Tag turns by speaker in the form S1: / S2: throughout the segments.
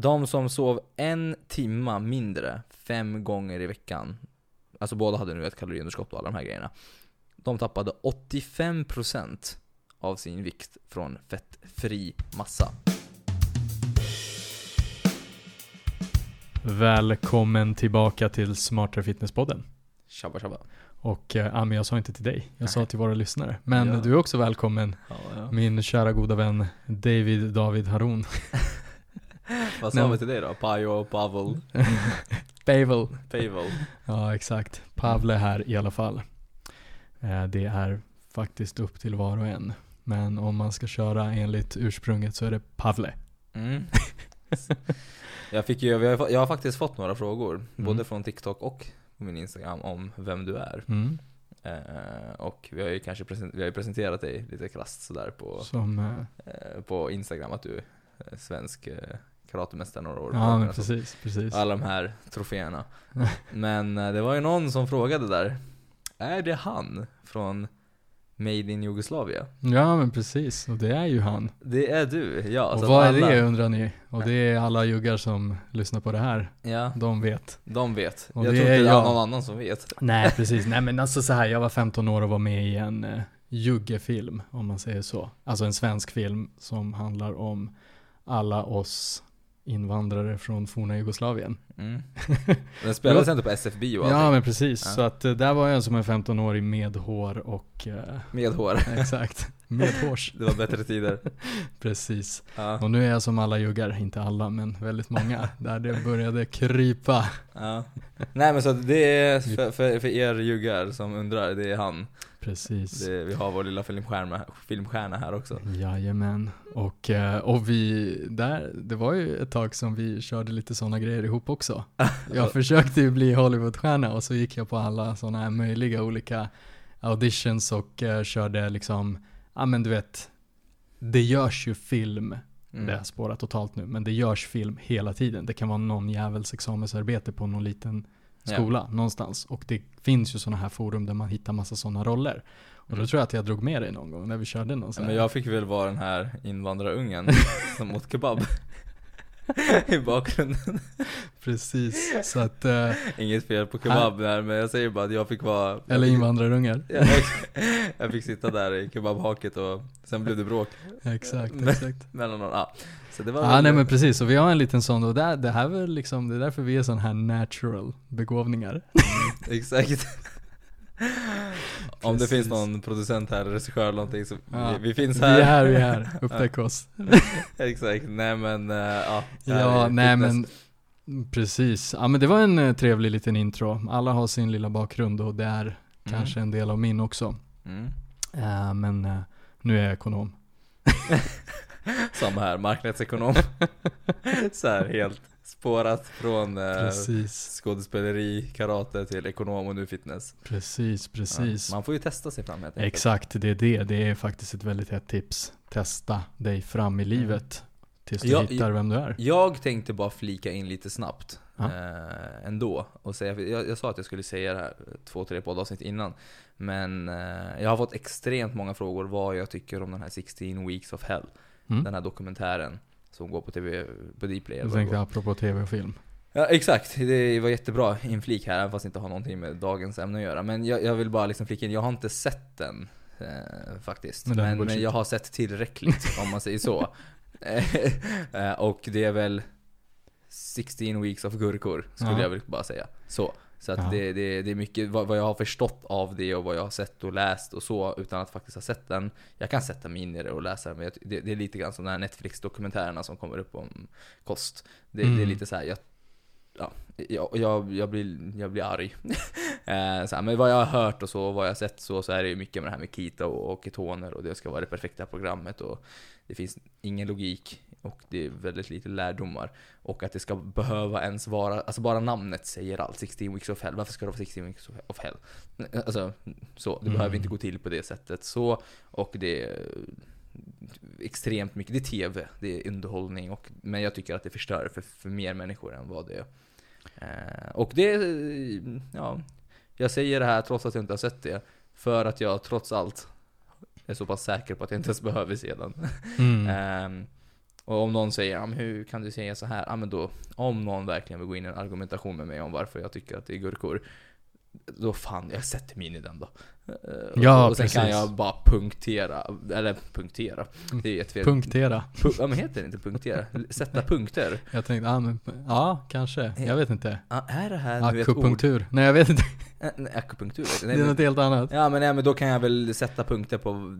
S1: De som sov en timma mindre fem gånger i veckan, alltså båda hade nu ett kaloriunderskott och alla de här grejerna. De tappade 85% av sin vikt från fettfri massa.
S2: Välkommen tillbaka till Smartare Fitness-podden.
S1: Tjabba tjabba.
S2: Och äh, men jag sa inte till dig, jag sa
S1: Nej.
S2: till våra lyssnare. Men
S1: Ja.
S2: du är också välkommen,
S1: Ja, ja.
S2: min kära goda vän David David Harun.
S1: Vad sa vi till dig då? Pajo, Pavel,
S2: Pavel.
S1: Pavel.
S2: Ja, exakt. Pavle här i alla fall. Eh, Det är faktiskt upp till var och en. Men om man ska köra enligt ursprunget så är det Pavle.
S1: Mm. Jag, fick ju, jag, har, jag har faktiskt fått några frågor,
S2: Mm.
S1: både från TikTok och på min Instagram om vem du är.
S2: Mm.
S1: Eh, och vi har ju kanske present, vi har presenterat dig lite krasst sådär på,
S2: Som, eh,
S1: eh, på Instagram att du är svensk eh, karatemästare några år
S2: ja men
S1: alltså.
S2: precis, precis.
S1: Alla de här troféerna. Men eh, det var ju någon som frågade där, är det han från Made in Jugoslavia?
S2: Ja men precis, och det är ju han.
S1: Det är du, ja.
S2: och vad är
S1: alla-
S2: det undrar ni? Och det är alla juggar som lyssnar på det här.
S1: Ja,
S2: De vet.
S1: de vet.
S2: Och
S1: jag
S2: det
S1: tror inte det är
S2: jag.
S1: någon annan som vet.
S2: Nej precis, nej men alltså så här, jag var 15 år och var med i en uh, juggefilm, om man säger så. Alltså en svensk film som handlar om alla oss invandrare från forna Jugoslavien.
S1: Mm. Den spelades ändå på SF Bio och
S2: Ja men precis,
S1: Ja.
S2: så att eh, där var jag som en 15-årig med hår och, eh,
S1: Med hår.
S2: exakt, med hårs.
S1: Det var bättre tider.
S2: Precis.
S1: Ja.
S2: Och nu är jag som alla juggar, inte alla men väldigt många, där det började krypa.
S1: ja. Nej men så det är, för, för, för er juggar som undrar, det är han.
S2: Precis.
S1: Det, vi har vår lilla filmstjärna, filmstjärna här också.
S2: Jajamän. Och, eh, och vi, där, det var ju ett tag som vi körde lite sådana grejer ihop också. Jag försökte ju bli Hollywoodstjärna och så gick jag på alla sådana här möjliga olika auditions och eh, körde liksom, ja men du vet, det görs ju film,
S1: Mm.
S2: det har spårat totalt nu, men det görs film hela tiden. Det kan vara någon jävels examensarbete på någon liten skola någonstans. Och det finns ju sådana här forum där man hittar massa sådana roller. Och då
S1: Mm.
S2: tror jag att jag drog med dig någon gång när vi körde någon sån
S1: men
S2: här.
S1: jag fick väl vara den här invandrarungen som åt kebab. I bakgrunden.
S2: Precis, så att, eh,
S1: Inget fel på kebab där, men jag säger bara att jag fick vara...
S2: eller invandrarungar.
S1: Ja, jag, jag fick sitta där i kebabhaket och sen blev det bråk
S2: Exakt, exakt.
S1: mellan någon. Ja. Så det var väl-
S2: nej men precis, och vi har en liten sån och det, det här är liksom, det är därför vi är sån här natural begåvningar.
S1: Exakt. Om det finns någon producent här, regissör eller någonting så
S2: Ja.
S1: vi, vi finns
S2: Vi
S1: här.
S2: är här, vi är här, upptäck oss.
S1: Exakt, nej men uh, ja.
S2: Ja, nej men precis. Ja men det var en eh, trevlig liten intro. Alla har sin lilla bakgrund och det är
S1: Mm.
S2: kanske en del av min också.
S1: Mm.
S2: Eh, men eh, nu är jag ekonom.
S1: Samma här, marknadsekonom. så här helt spårat från
S2: Precis,
S1: skådespeleri, karate till ekonom och nu fitness.
S2: precis, precis.
S1: Ja, man får ju testa sig fram helt enkelt.
S2: Exakt, det är det. Det är faktiskt ett väldigt hett tips. Testa dig fram i livet tills du
S1: Ja,
S2: hittar vem du är.
S1: Jag tänkte bara flika in lite snabbt
S2: Ja.
S1: eh, ändå och säga, jag, jag sa att jag skulle säga det här två, tre poddavsnitt innan Men eh, jag har fått extremt många frågor vad jag tycker om den här 16 Weeks of Hell
S2: Mm.
S1: Den här dokumentären som går på TV, på Dplay
S2: Jag
S1: det
S2: tänkte apropå tv och film.
S1: Ja exakt, det var jättebra inflik här även fast det inte har någonting med dagens ämne att göra Men jag, jag vill bara liksom flika in, jag har inte sett den eh, faktiskt
S2: Men
S1: men, men jag har sett tillräckligt om man säger så Eh, Och det är väl 16 weeks of gurkor, skulle
S2: Ja.
S1: jag väl bara säga. Så. Så att
S2: Ja.
S1: det, det, det är mycket vad, vad jag har förstått av det och vad jag har sett och läst och så, utan att faktiskt ha sett den. Jag kan sätta mig in i det och läsa den, men jag, det, det är lite grann som de här Netflix-dokumentärerna som kommer upp om kost. Det, det är
S2: Mm.
S1: lite så här, jag, ja, jag, jag, jag, blir, jag blir arg. eh, så här, men vad jag har hört och så, och vad jag har sett så, så är det ju mycket med det här med keto och, och ketoner och det ska vara det perfekta programmet och det finns ingen logik och det är väldigt lite lärdomar. Och att det ska behöva ens vara, alltså bara namnet säger allt. 16 weeks of hell. Varför ska det vara 16 weeks of hell? Alltså, så. Det
S2: Mm.
S1: behöver inte gå till på det sättet. Så, och det är extremt mycket, det är TV, det är underhållning och, men jag tycker att det förstör för, för mer människor än vad det är. Eh, och det, ja, jag säger det här trots att jag inte har sett det. För att jag trots allt är så pass säker på att jag inte ens behöver se den.
S2: Mm.
S1: Ehm, och om någon säger, ja, men hur kan du säga så här? Ja, men då, om någon verkligen vill gå in i en argumentation med mig om varför jag tycker att det är gurkor. Då fan, jag sätter mig in i den då. Eh,
S2: Ja,
S1: och sen kan
S2: precis.
S1: jag bara punktera, eller punktera. Det är jättefel.
S2: Punktera.
S1: Pu- ja men heter det inte punktera? Sätta punkter.
S2: Jag tänkte, ja men, ja kanske. Jag vet inte.
S1: Ja, är det här nu ett?
S2: Akupunktur. Nej jag vet inte.
S1: Äh, nej, Akupunktur?
S2: Det är något helt annat.
S1: ja men, nej, men då kan jag väl sätta punkter på,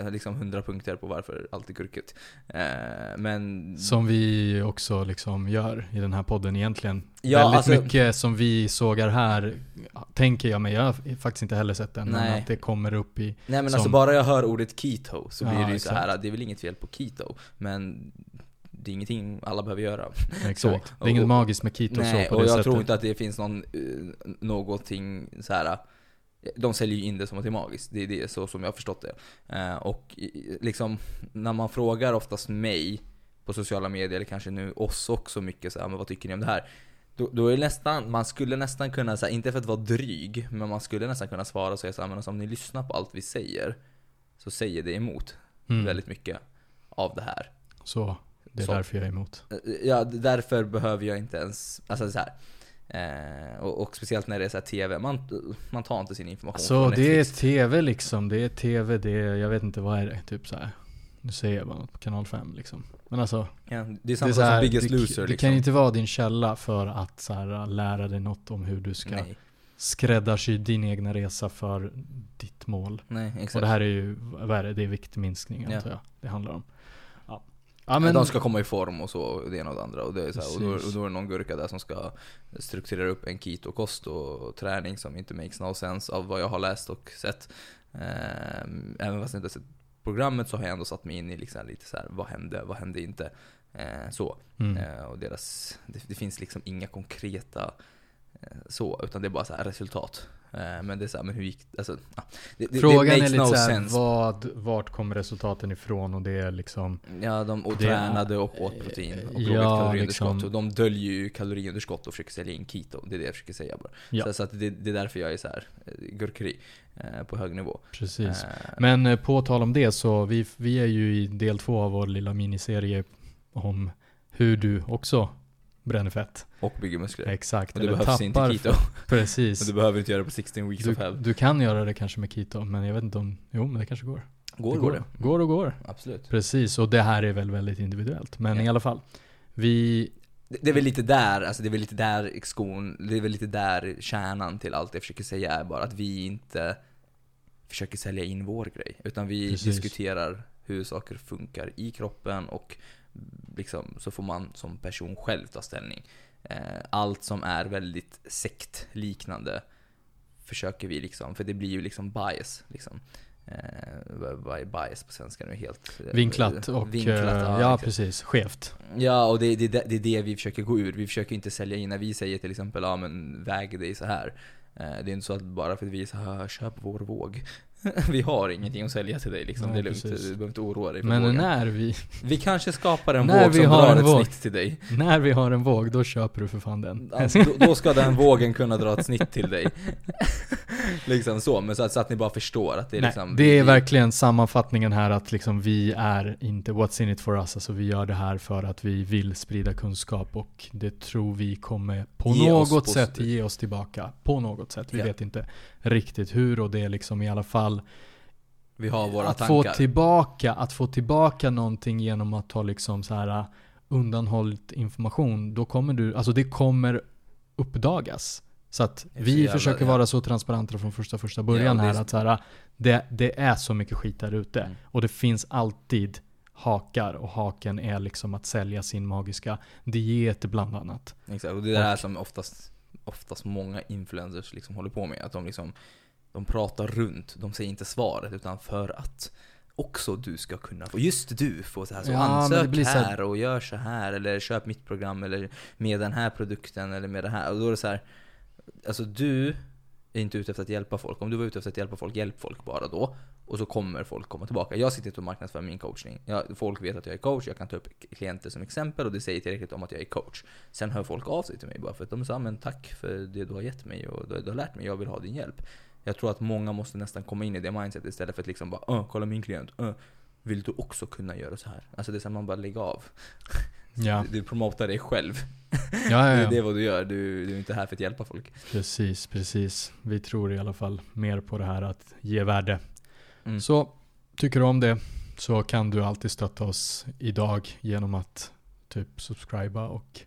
S1: eh, liksom 100 punkter på varför allt är gurkigt. Eh, men...
S2: Som vi också liksom gör i den här podden egentligen.
S1: Ja,
S2: Väldigt
S1: alltså-
S2: mycket som vi sågar här, tänker jag mig. Jag har faktiskt inte heller sett men
S1: Nej.
S2: att det kommer upp i...
S1: Nej men
S2: som-
S1: alltså bara jag hör ordet keto så
S2: Ja,
S1: blir det ju
S2: exakt.
S1: så här. det är väl inget fel på keto, men det är ingenting alla behöver göra.
S2: Exakt.
S1: Så,
S2: det är inget
S1: och-
S2: magiskt med keto
S1: Nej,
S2: så på
S1: och
S2: det
S1: jag
S2: sättet.
S1: tror inte att det finns någon, uh, någonting så här. De säljer ju in det som att det är magiskt, det är det så som jag har förstått det. Eh, och liksom, när man frågar oftast mig på sociala medier, eller kanske nu oss också mycket så här, men vad tycker ni om det här? Då, då är nästan, man skulle nästan kunna, så här, inte för att vara dryg, men man skulle nästan kunna svara och säga så här, men alltså, om ni lyssnar på allt vi säger, så säger det emot
S2: Mm.
S1: väldigt mycket av det här.
S2: Så, det är
S1: Så.
S2: därför jag är emot.
S1: Eh, Ja, d- därför behöver jag inte ens, alltså så här. Eh, och, och speciellt när det är så TV, man, man tar inte sin information
S2: Så
S1: från
S2: det är. TV liksom, det är TV, det är, jag vet inte vad är det, typ så här. Nu säger jag bara något på kanal 5 liksom. Men alltså,
S1: Ja, det är
S2: det,
S1: samma
S2: är
S1: sak
S2: så här,
S1: som Biggest
S2: det,
S1: Loser
S2: det
S1: liksom.
S2: kan inte vara din källa för att så här, lära dig något om hur du ska
S1: Nej,
S2: skräddarsy din egna resa för ditt mål.
S1: nej
S2: Och
S1: exakt.
S2: det här är ju, vad är det? Det är viktminskning
S1: Ja.
S2: antar jag det handlar om. Ja, ja
S1: men, de ska komma i form och så, och det ena och det andra. Och, det är så här, och, då, och då är det någon gurka där som ska strukturera upp en keto-kost och träning som inte makes no sense av vad jag har läst och sett. Eh, även fast jag inte har sett programmet så har jag ändå satt mig in i liksom lite så här, vad hände, vad hände inte? Eh, så.
S2: mm.
S1: Eh, och deras, det, det finns liksom inga konkreta eh, så, utan det är bara så här resultat. Eh, men det är så här, men hur gick alltså, det,
S2: Frågan
S1: det
S2: är lite
S1: no
S2: såhär, vad, vart kommer resultaten ifrån? Och det är liksom,
S1: Ja, de och
S2: Det-
S1: tränade och åt protein och låg
S2: Ja,
S1: ett kaloriunderskott.
S2: liksom.
S1: Och de döljer ju kaloriunderskott och försöker sälja in keto. Det är det jag försöker säga bara.
S2: Ja.
S1: Så, så att det, det är därför jag är så här eh, gurkeri eh, på hög nivå.
S2: precis.
S1: Eh,
S2: Men på tal om det så, vi, vi är ju i del två av vår lilla miniserie om hur du också bränner fett.
S1: och bygger muskler.
S2: Exakt.
S1: Men det
S2: eller
S1: behövs inte
S2: tappar
S1: keto.
S2: fett. Precis.
S1: Men du behöver inte göra det på 16 weeks
S2: Du,
S1: of hell.
S2: du kan göra det kanske med keto, men jag vet inte om, jo men det kanske går.
S1: Går
S2: det
S1: går det?
S2: Går och går.
S1: Absolut.
S2: Precis, och det här är väl väldigt individuellt. Men
S1: Ja.
S2: i alla fall. Vi,
S1: Det, det är väl lite där, alltså det är väl lite där skon, det är väl lite där kärnan till allt jag försöker säga är bara att vi inte försöker sälja in vår grej. Utan vi
S2: Precis.
S1: diskuterar hur saker funkar i kroppen och liksom så får man som person själv ta ställning. Eh, Allt som är väldigt sektliknande försöker vi liksom, för det blir ju liksom bias liksom. Eh, vad är bias på svenska nu? Helt... eh,
S2: vinklat och,
S1: vinklat,
S2: ja,
S1: exakt.
S2: precis, skevt.
S1: Ja, och det, det, det är det vi försöker gå ur. Vi försöker inte sälja in när vi säger till exempel, ja men väg dig så här. Det är inte så att bara för att vi är så här, köp vår våg. Vi har ingenting att sälja till dig liksom.
S2: Nej,
S1: det är lugnt,
S2: precis.
S1: du behöver inte oroa dig för
S2: Men
S1: vågen.
S2: när vi,
S1: Vi kanske skapar en
S2: När
S1: våg
S2: vi
S1: som
S2: har
S1: drar ett
S2: våg.
S1: snitt till dig.
S2: när vi har en våg, då köper du för fan den.
S1: Ja, då, då ska den vågen kunna dra ett snitt till dig. liksom så, men så att, så att ni bara förstår att det är
S2: Nej,
S1: liksom...
S2: det är
S1: vi-
S2: verkligen sammanfattningen här att liksom vi är inte what's in it for us. Alltså vi gör det här för att vi vill sprida kunskap och det tror vi kommer på något sätt
S1: positivt.
S2: ge oss tillbaka. På något sätt. Vi
S1: Ja.
S2: vet inte riktigt hur och det är liksom i alla fall
S1: Vi har våra
S2: att
S1: tankar.
S2: få tillbaka, att få tillbaka någonting genom att ta liksom så här uh, undanhållit information. Då kommer du, alltså det kommer uppdagas. Så att
S1: så
S2: vi
S1: jävla-
S2: försöker
S1: ja.
S2: vara så transparenta från första första början
S1: Ja,
S2: här
S1: så-
S2: att så här, det, det är så mycket skit där ute.
S1: Mm.
S2: Och det finns alltid hakar och haken är liksom att sälja sin magiska diet bland annat.
S1: Exakt, och det är det här som oftast, oftast många influencers liksom håller på med. Att de liksom, de pratar runt, de säger inte svaret utan för att också du ska kunna få, just du får så här, så
S2: Ja,
S1: ansök
S2: här-
S1: här och gör så här eller köp mitt program eller med den här produkten eller med det här. Och då är det så här, alltså du är inte ute efter att hjälpa folk. Om du var ute efter att hjälpa folk, hjälp folk bara då. Och så kommer folk komma tillbaka. Jag sitter inte och marknadsför min coachning. Jag, folk vet att jag är coach, jag kan ta upp klienter som exempel och det säger tillräckligt om att jag är coach. Sen hör folk av sig till mig bara för att de sa men tack för det du har gett mig och det du har lärt mig, jag vill ha din hjälp. Jag tror att många måste nästan komma in i det mindset istället för att liksom bara öh, kolla min klient, öh. vill du också kunna göra så här? Alltså det är så här, man bara lägger av.
S2: Ja,
S1: Du, du promotar dig själv.
S2: ja,
S1: Det,
S2: ja,
S1: är-
S2: ja.
S1: det är vad du gör, du, du är inte här för att hjälpa folk.
S2: Precis, precis. Vi tror i alla fall mer på det här att ge värde.
S1: Mm.
S2: Så tycker du om det så kan du alltid stötta oss idag genom att typ subscriba och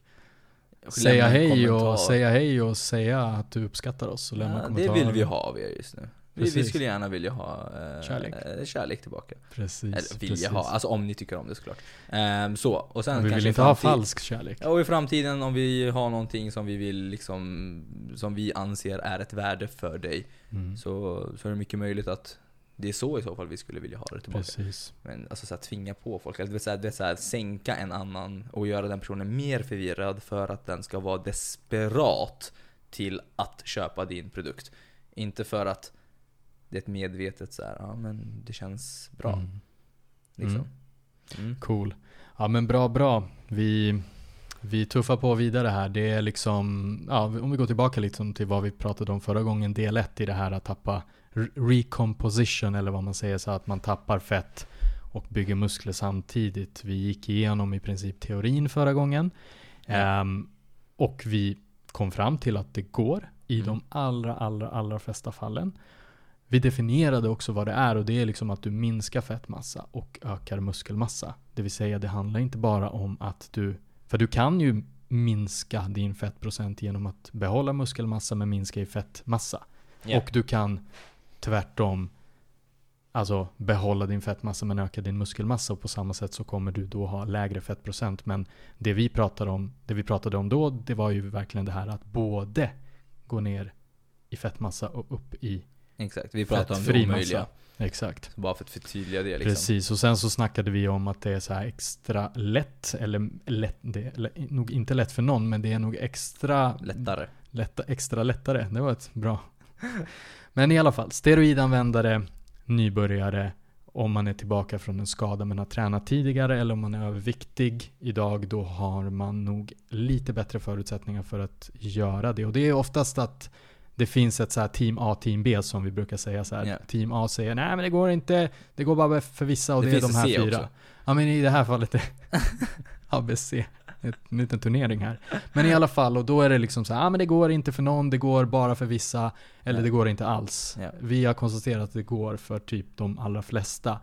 S2: säga hej och säga hej och säga att du uppskattar oss och lämna
S1: ja, Det
S2: kommentarer.
S1: vill vi ha av er just nu. Vi, vi skulle gärna vilja ha eh,
S2: Kärlek.
S1: eh, kärlek tillbaka.
S2: Precis,
S1: Eller vilja
S2: precis.
S1: ha, alltså om ni tycker om det såklart. Ehm, så, och sen
S2: vi
S1: kanske
S2: vill inte ha falsk kärlek.
S1: Ja, och i framtiden om vi har någonting som vi vill liksom, som vi anser är ett värde för dig,
S2: Mm.
S1: så, så är det mycket möjligt att det är så i så fall vi skulle vilja ha det tillbaka.
S2: Precis.
S1: Men alltså så här, tvinga på folk, eller det vill säga, det vill säga sänka en annan och göra den personen mer förvirrad för att den ska vara desperat till att köpa din produkt. Inte för att det är ett medvetet så här, ja men det känns bra.
S2: Mm.
S1: Liksom. Mm.
S2: Cool. Ja men bra, bra. Vi, vi tuffar på vidare här. Det är liksom, ja, om vi går tillbaka liksom till vad vi pratade om förra gången, del 1 i det här att tappa recomposition eller vad man säger, så att man tappar fett och bygger muskler samtidigt. Vi gick igenom i princip teorin förra gången.
S1: Ja.
S2: Ehm, och vi kom fram till att det går i
S1: Mm.
S2: de allra, allra, allra flesta fallen. Vi definierade också vad det är och det är liksom att du minskar fettmassa och ökar muskelmassa. Det vill säga det handlar inte bara om att du, för du kan ju minska din fettprocent genom att behålla muskelmassa men minska i fettmassa.
S1: Ja.
S2: Och du kan tvärtom Alltså behålla din fettmassa men öka din muskelmassa och på samma sätt så kommer du då ha lägre fettprocent. Men det vi pratade om, det vi pratade om då, det var ju verkligen det här att både gå ner i fettmassa och upp i
S1: Exakt, vi pratar om det omöjliga.
S2: massa. Exakt.
S1: Bara för att förtydliga det liksom.
S2: Precis, och sen så snackade vi om att det är så här extra lätt, eller lätt, det är nog inte lätt för någon, men det är nog extra
S1: Lättare.
S2: lätta, extra lättare. Det var ett bra. Men i alla fall, steroidanvändare, nybörjare, om man är tillbaka från en skada men har tränat tidigare eller om man är överviktig idag, då har man nog lite bättre förutsättningar för att göra det. Och det är oftast att det finns ett så team A, team B som vi brukar säga så.
S1: Ja.
S2: Team A säger nej men det går inte, det går bara för vissa och
S1: Det
S2: det, är de här fyra.
S1: också.
S2: Ja men i det här fallet är ABC. En liten turnering här. Men i alla fall, och då är det liksom så här, ah, men det går inte för någon, det går bara för vissa, eller
S1: Ja.
S2: det går inte alls.
S1: Ja.
S2: Vi har konstaterat att det går för typ de allra flesta.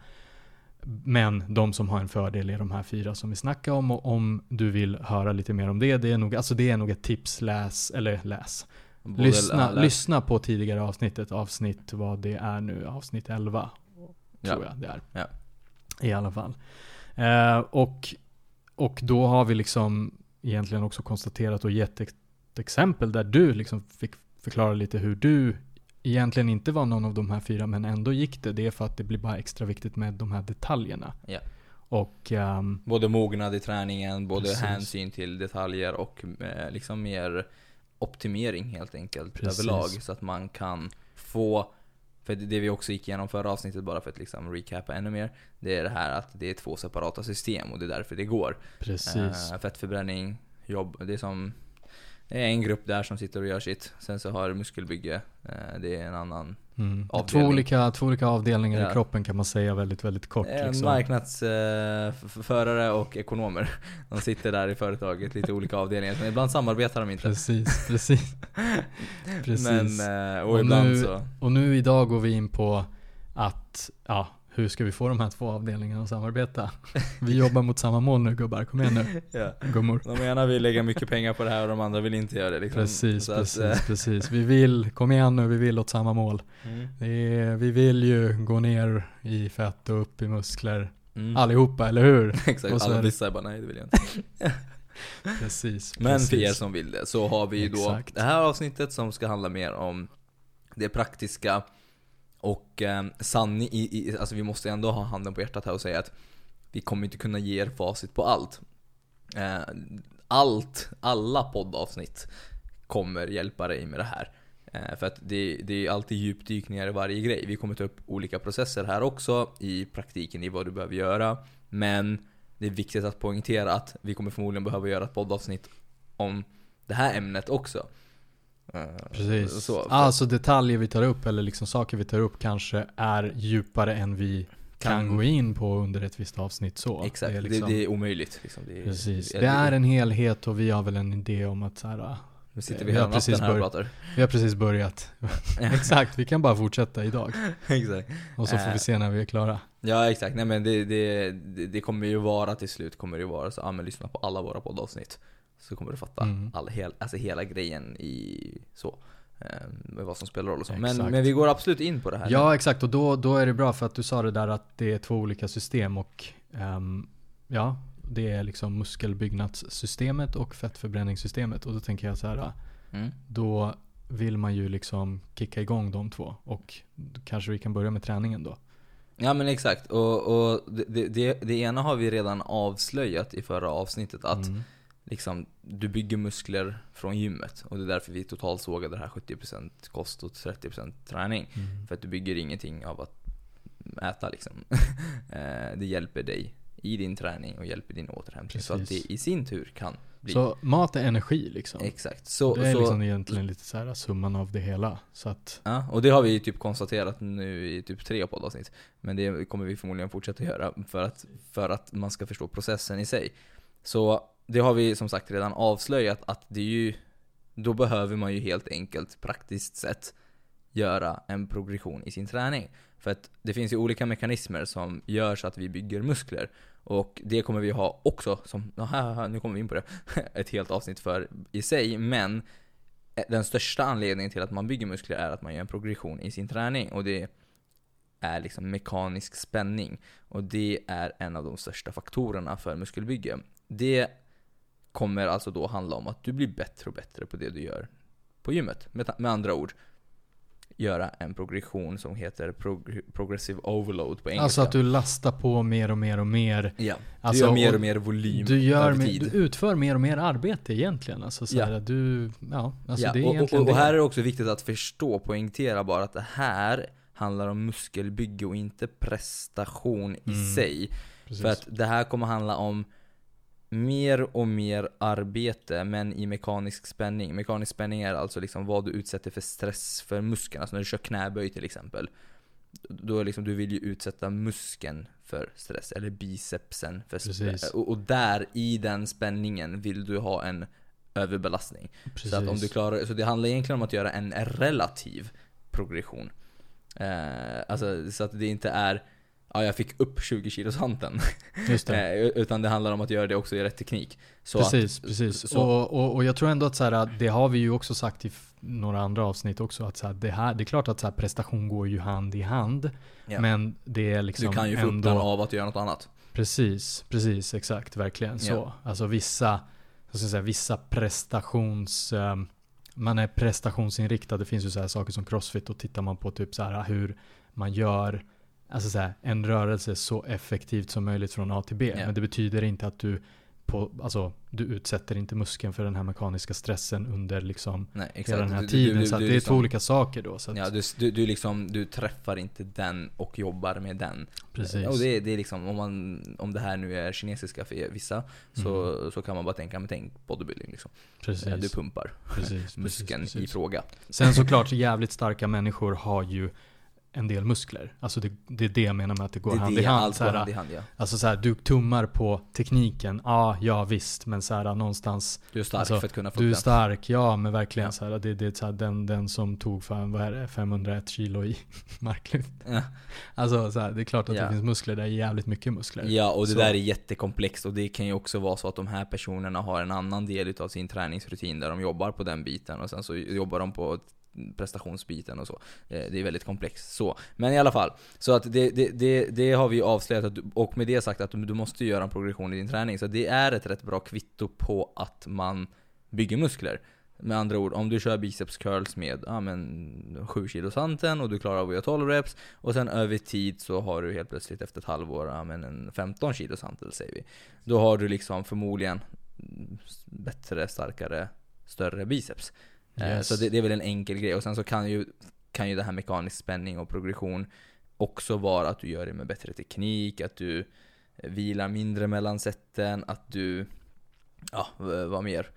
S2: Men de som har en fördel är de här fyra som vi snackar om och om du vill höra lite mer om det, det är nog, alltså det är nog ett tips, läs, eller läs.
S1: Både
S2: Lyssna,
S1: alla-
S2: lyssna på tidigare avsnittet, avsnitt vad det är nu, avsnitt 11 tror
S1: Ja.
S2: jag det är. I alla fall. Eh, och, och då har vi liksom egentligen också konstaterat och gett ett exempel där du liksom fick förklara lite hur du egentligen inte var någon av de här fyra men ändå gick det. Det är för att det blir bara extra viktigt med de här detaljerna.
S1: Ja.
S2: Och ehm,
S1: Både mognad i träningen, både
S2: Precis.
S1: hänsyn till detaljer och eh, liksom mer optimering helt enkelt
S2: Precis.
S1: överlag. Så att man kan få, för det vi också gick igenom förra avsnittet bara för att liksom recapa ännu mer. Det är det här att det är två separata system och det är därför det går.
S2: precis.
S1: Eh, fettförbränning, jobb, det är som det är en grupp där som sitter och gör sitt. Sen så har muskelbygge, eh, det är en annan.
S2: Mm. Två, olika, två olika avdelningar
S1: Ja.
S2: i kroppen kan man säga väldigt, väldigt kort.
S1: Eh,
S2: Liksom.
S1: Marknadsförare och ekonomer. De sitter där i företaget, lite olika avdelningar. Men ibland samarbetar de inte.
S2: Precis, precis. precis.
S1: Men, eh, och,
S2: Och
S1: ibland
S2: nu-
S1: så.
S2: Och nu idag går vi in på att, ja, hur ska vi få de här två avdelningarna att samarbeta? Vi jobbar mot samma mål nu gubbar, kom igen nu,
S1: Ja.
S2: gummor.
S1: De ena vill lägga mycket pengar på det här och de andra vill inte göra det. Liksom.
S2: Precis,
S1: Så att,
S2: precis,
S1: eh,
S2: precis. Vi vill, kom igen nu, vi vill åt samma mål.
S1: mm.
S2: Är, vi vill ju gå ner i fett och upp i muskler.
S1: Mm.
S2: Allihopa, eller hur?
S1: Exakt,
S2: Och så
S1: alla vissa bara nej det vill jag inte.
S2: Precis.
S1: Men
S2: precis.
S1: för er som vill det så har vi ju då
S2: Exakt.
S1: det här avsnittet som ska handla mer om det praktiska och eh, sanning i, i, alltså vi måste ändå ha handen på hjärtat här och säga att vi kommer inte kunna ge er facit på allt. Eh, allt, alla poddavsnitt kommer hjälpa dig med det här. Eh, för att det, det är alltid djupdykningar i varje grej. Vi kommer ta upp olika processer här också i praktiken i vad du behöver göra. Men det är viktigt att poängtera att vi kommer förmodligen behöva göra ett poddavsnitt om det här ämnet också. Eh,
S2: Precis.
S1: Så, för-
S2: Alltså detaljer vi tar upp, eller liksom saker vi tar upp kanske är djupare än vi kan, gå in på under ett visst avsnitt så.
S1: Exakt, det
S2: är, liksom,
S1: det, är omöjligt. Liksom. Det är,
S2: precis. Det är en helhet och vi har väl en idé om att så här,
S1: Nu sitter
S2: vi
S1: vi
S2: har precis
S1: här och pratar.
S2: vi har precis börjat. Exakt, vi kan bara fortsätta idag.
S1: exakt.
S2: Och så får
S1: Eh.
S2: vi se när vi är klara.
S1: Ja exakt, nej men det, det, det, det kommer ju vara till slut, kommer det ju vara så, ja men lyssna på alla våra poddavsnitt. Så kommer du fatta
S2: Mm.
S1: all, hel, alltså hela grejen i så. Eh, med vad som spelar roll och så. Men, men vi går absolut in på det här.
S2: Ja, exakt. Och då, då är det bra för att du sa det där att det är två olika system och ehm, ja, det är liksom muskelbyggnadssystemet och fettförbränningssystemet. Och då tänker jag så här,
S1: Mm.
S2: då vill man ju liksom kicka igång de två och kanske vi kan börja med träningen då.
S1: Ja men exakt, och, och det, det, det, det ena har vi redan avslöjat i förra avsnittet att
S2: Mm.
S1: Liksom, du bygger muskler från gymmet. Och det är därför vi totalt sågade det här 70% kost och 30% träning.
S2: Mm.
S1: För att du bygger ingenting av att äta liksom. Eh, det hjälper dig i din träning och hjälper din återhämtning. Så att
S2: Precis.
S1: det i sin tur kan bli...
S2: Så mat är energi liksom.
S1: Exakt. Så,
S2: det är
S1: så,
S2: liksom egentligen lite så här summan av det hela. Så att,
S1: Ja, och det har vi typ konstaterat nu i typ tre poddavsnitt. Men det kommer vi förmodligen fortsätta göra för att, för att man ska förstå processen i sig. Så det har vi som sagt redan avslöjat att det är ju, då behöver man ju helt enkelt praktiskt sett göra en progression i sin träning. För att det finns ju olika mekanismer som gör så att vi bygger muskler. Och det kommer vi ha också, som, aha, nu kommer vi in på det, ett helt avsnitt för i sig. Men eh, den största anledningen till att man bygger muskler är att man gör en progression i sin träning. Och det är liksom mekanisk spänning. Och det är en av de största faktorerna för muskelbygge. Det kommer alltså då handla om att du blir bättre och bättre på det du gör på gymmet. Med, med andra ord, göra en progression som heter prog progressive overload på engelska.
S2: alltså att du lastar på mer och mer och mer.
S1: Ja, du
S2: Alltså,
S1: gör mer
S2: och
S1: och mer volym
S2: Du, gör
S1: över tid.
S2: du utför mer och mer arbete egentligen. Alltså så
S1: Ja.
S2: du, ja, alltså
S1: ja,
S2: det är
S1: och, och,
S2: egentligen
S1: och här är det också viktigt att förstå, poängtera bara att det här handlar om muskelbygge och inte prestation i
S2: Mm.
S1: sig.
S2: Precis.
S1: För att det här kommer handla om mer och mer arbete men i mekanisk spänning. Mekanisk spänning är alltså liksom vad du utsätter för stress för muskeln. Alltså när du kör knäböj till exempel. Då är liksom, du vill ju utsätta muskeln för stress, eller bicepsen för stress. Och, och där, i den spänningen, vill du ha en överbelastning.
S2: Precis.
S1: Så, att om du klarar, så det handlar egentligen om att göra en relativ progression. Eh, alltså, så att det inte är Ja, jag fick upp 20 kilos hanteln.
S2: Just det.
S1: Eh, Utan det handlar om att göra det också i rätt teknik. Så
S2: precis,
S1: att,
S2: precis.
S1: Så,
S2: Och, och, och jag tror ändå att så här, det har vi ju också sagt i några andra avsnitt också, att så här, det, här, det är klart att så här, prestation går ju hand i hand.
S1: ja.
S2: Men det är liksom
S1: du kan ju få upp
S2: ändå...
S1: den av att göra något annat.
S2: Precis, precis, exakt, verkligen så.
S1: Ja.
S2: Alltså vissa, jag ska säga, vissa prestations... ehm, man är prestationsinriktad. Det finns ju så här saker som crossfit och tittar man på typ så här hur man gör alltså så här, en rörelse så effektivt som möjligt från A till B.
S1: Ja.
S2: Men det betyder inte att du på, alltså, du utsätter inte muskeln för den här mekaniska stressen under liksom
S1: Nej,
S2: hela den här
S1: Du-
S2: tiden.
S1: du-
S2: så
S1: du
S2: det är
S1: liksom-
S2: två olika saker då. Så att,
S1: Ja, du, du, liksom, du träffar inte den och jobbar med den.
S2: precis.
S1: Och det, det är liksom, om, man, om det här nu är kinesiska för vissa, så,
S2: Mm.
S1: så kan man bara tänka, men tänk bodybuilding liksom.
S2: precis.
S1: Du pumpar
S2: precis,
S1: muskeln
S2: precis,
S1: i
S2: precis.
S1: fråga.
S2: Sen såklart, jävligt starka människor har ju en del muskler. Alltså det, det är det jag menar med att det går
S1: det
S2: hand
S1: det,
S2: i hand.
S1: allt
S2: Så här,
S1: hand i hand ja.
S2: Alltså så här, du tummar på tekniken, ja, ja visst, men så här någonstans,
S1: Du är stark
S2: Alltså,
S1: för att kunna få
S2: du är stark, ja men verkligen
S1: Ja.
S2: så här, det, det är så här, den, den som tog fan, vad är det, 501 kilo i marklyft.
S1: Ja.
S2: Alltså så här, det är klart att
S1: Ja.
S2: det finns muskler, det är jävligt mycket muskler.
S1: Ja, och det
S2: Så-
S1: där är jättekomplext och det kan ju också vara så att de här personerna har en annan del utav sin träningsrutin där de jobbar på den biten och sen så jobbar de på prestationsbiten och så. Eh, det är väldigt komplext. Så. Men i alla fall, så att det, det, det, det har vi avslöjat och med det sagt att du, måste göra en progression i din träning. Så det är ett rätt bra kvitto på att man bygger muskler. Med andra ord, om du kör biceps curls med ja, men 7 kilos och du klarar av att göra 12 reps och sen över tid så har du helt plötsligt efter ett halvår ja, men en 15 kilo santel säger vi. Då har du liksom förmodligen bättre, starkare, större biceps. Eh,
S2: Yes.
S1: Så det, det är väl en enkel grej. Och sen så kan ju, kan ju det här mekanisk spänning och progression också vara att du gör det med bättre teknik, att du vilar mindre mellan sätten, att du, ja vad mer?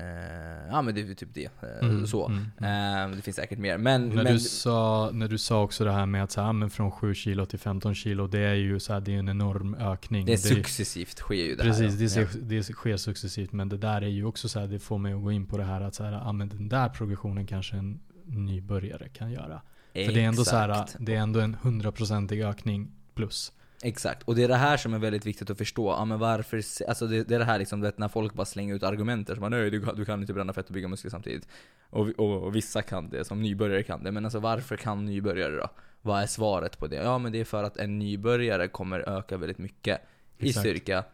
S1: Eh, ja men det är typ det. Eh,
S2: Mm,
S1: så.
S2: mm, mm.
S1: Eh, det finns säkert mer. Men,
S2: När,
S1: men
S2: du sa, när du sa också det här med att så här, men från 7 kilo till 15 kilo, det är ju så här, det är en enorm ökning.
S1: det är successivt sker ju det
S2: Precis,
S1: här.
S2: det,
S1: ja.
S2: det sker successivt. Men det där är ju också så här, det får mig att gå in på det här att så här, ah, men den där progressionen kanske en nybörjare kan göra. För det är ändå så här,
S1: Exakt.
S2: det är ändå en hundraprocentig ökning plus.
S1: Exakt, och det är det här som är väldigt viktigt att förstå. Ja, men varför, alltså det, det är det här liksom, vet, när folk bara slänger ut argumenter som nej du, kan- du kan inte bränna fett och bygga muskler samtidigt. Och, och, och vissa kan det, som nybörjare kan det. Men alltså varför kan nybörjare då? Vad är svaret på det? Ja men det är för att en nybörjare kommer öka väldigt mycket i
S2: Exakt.
S1: styrka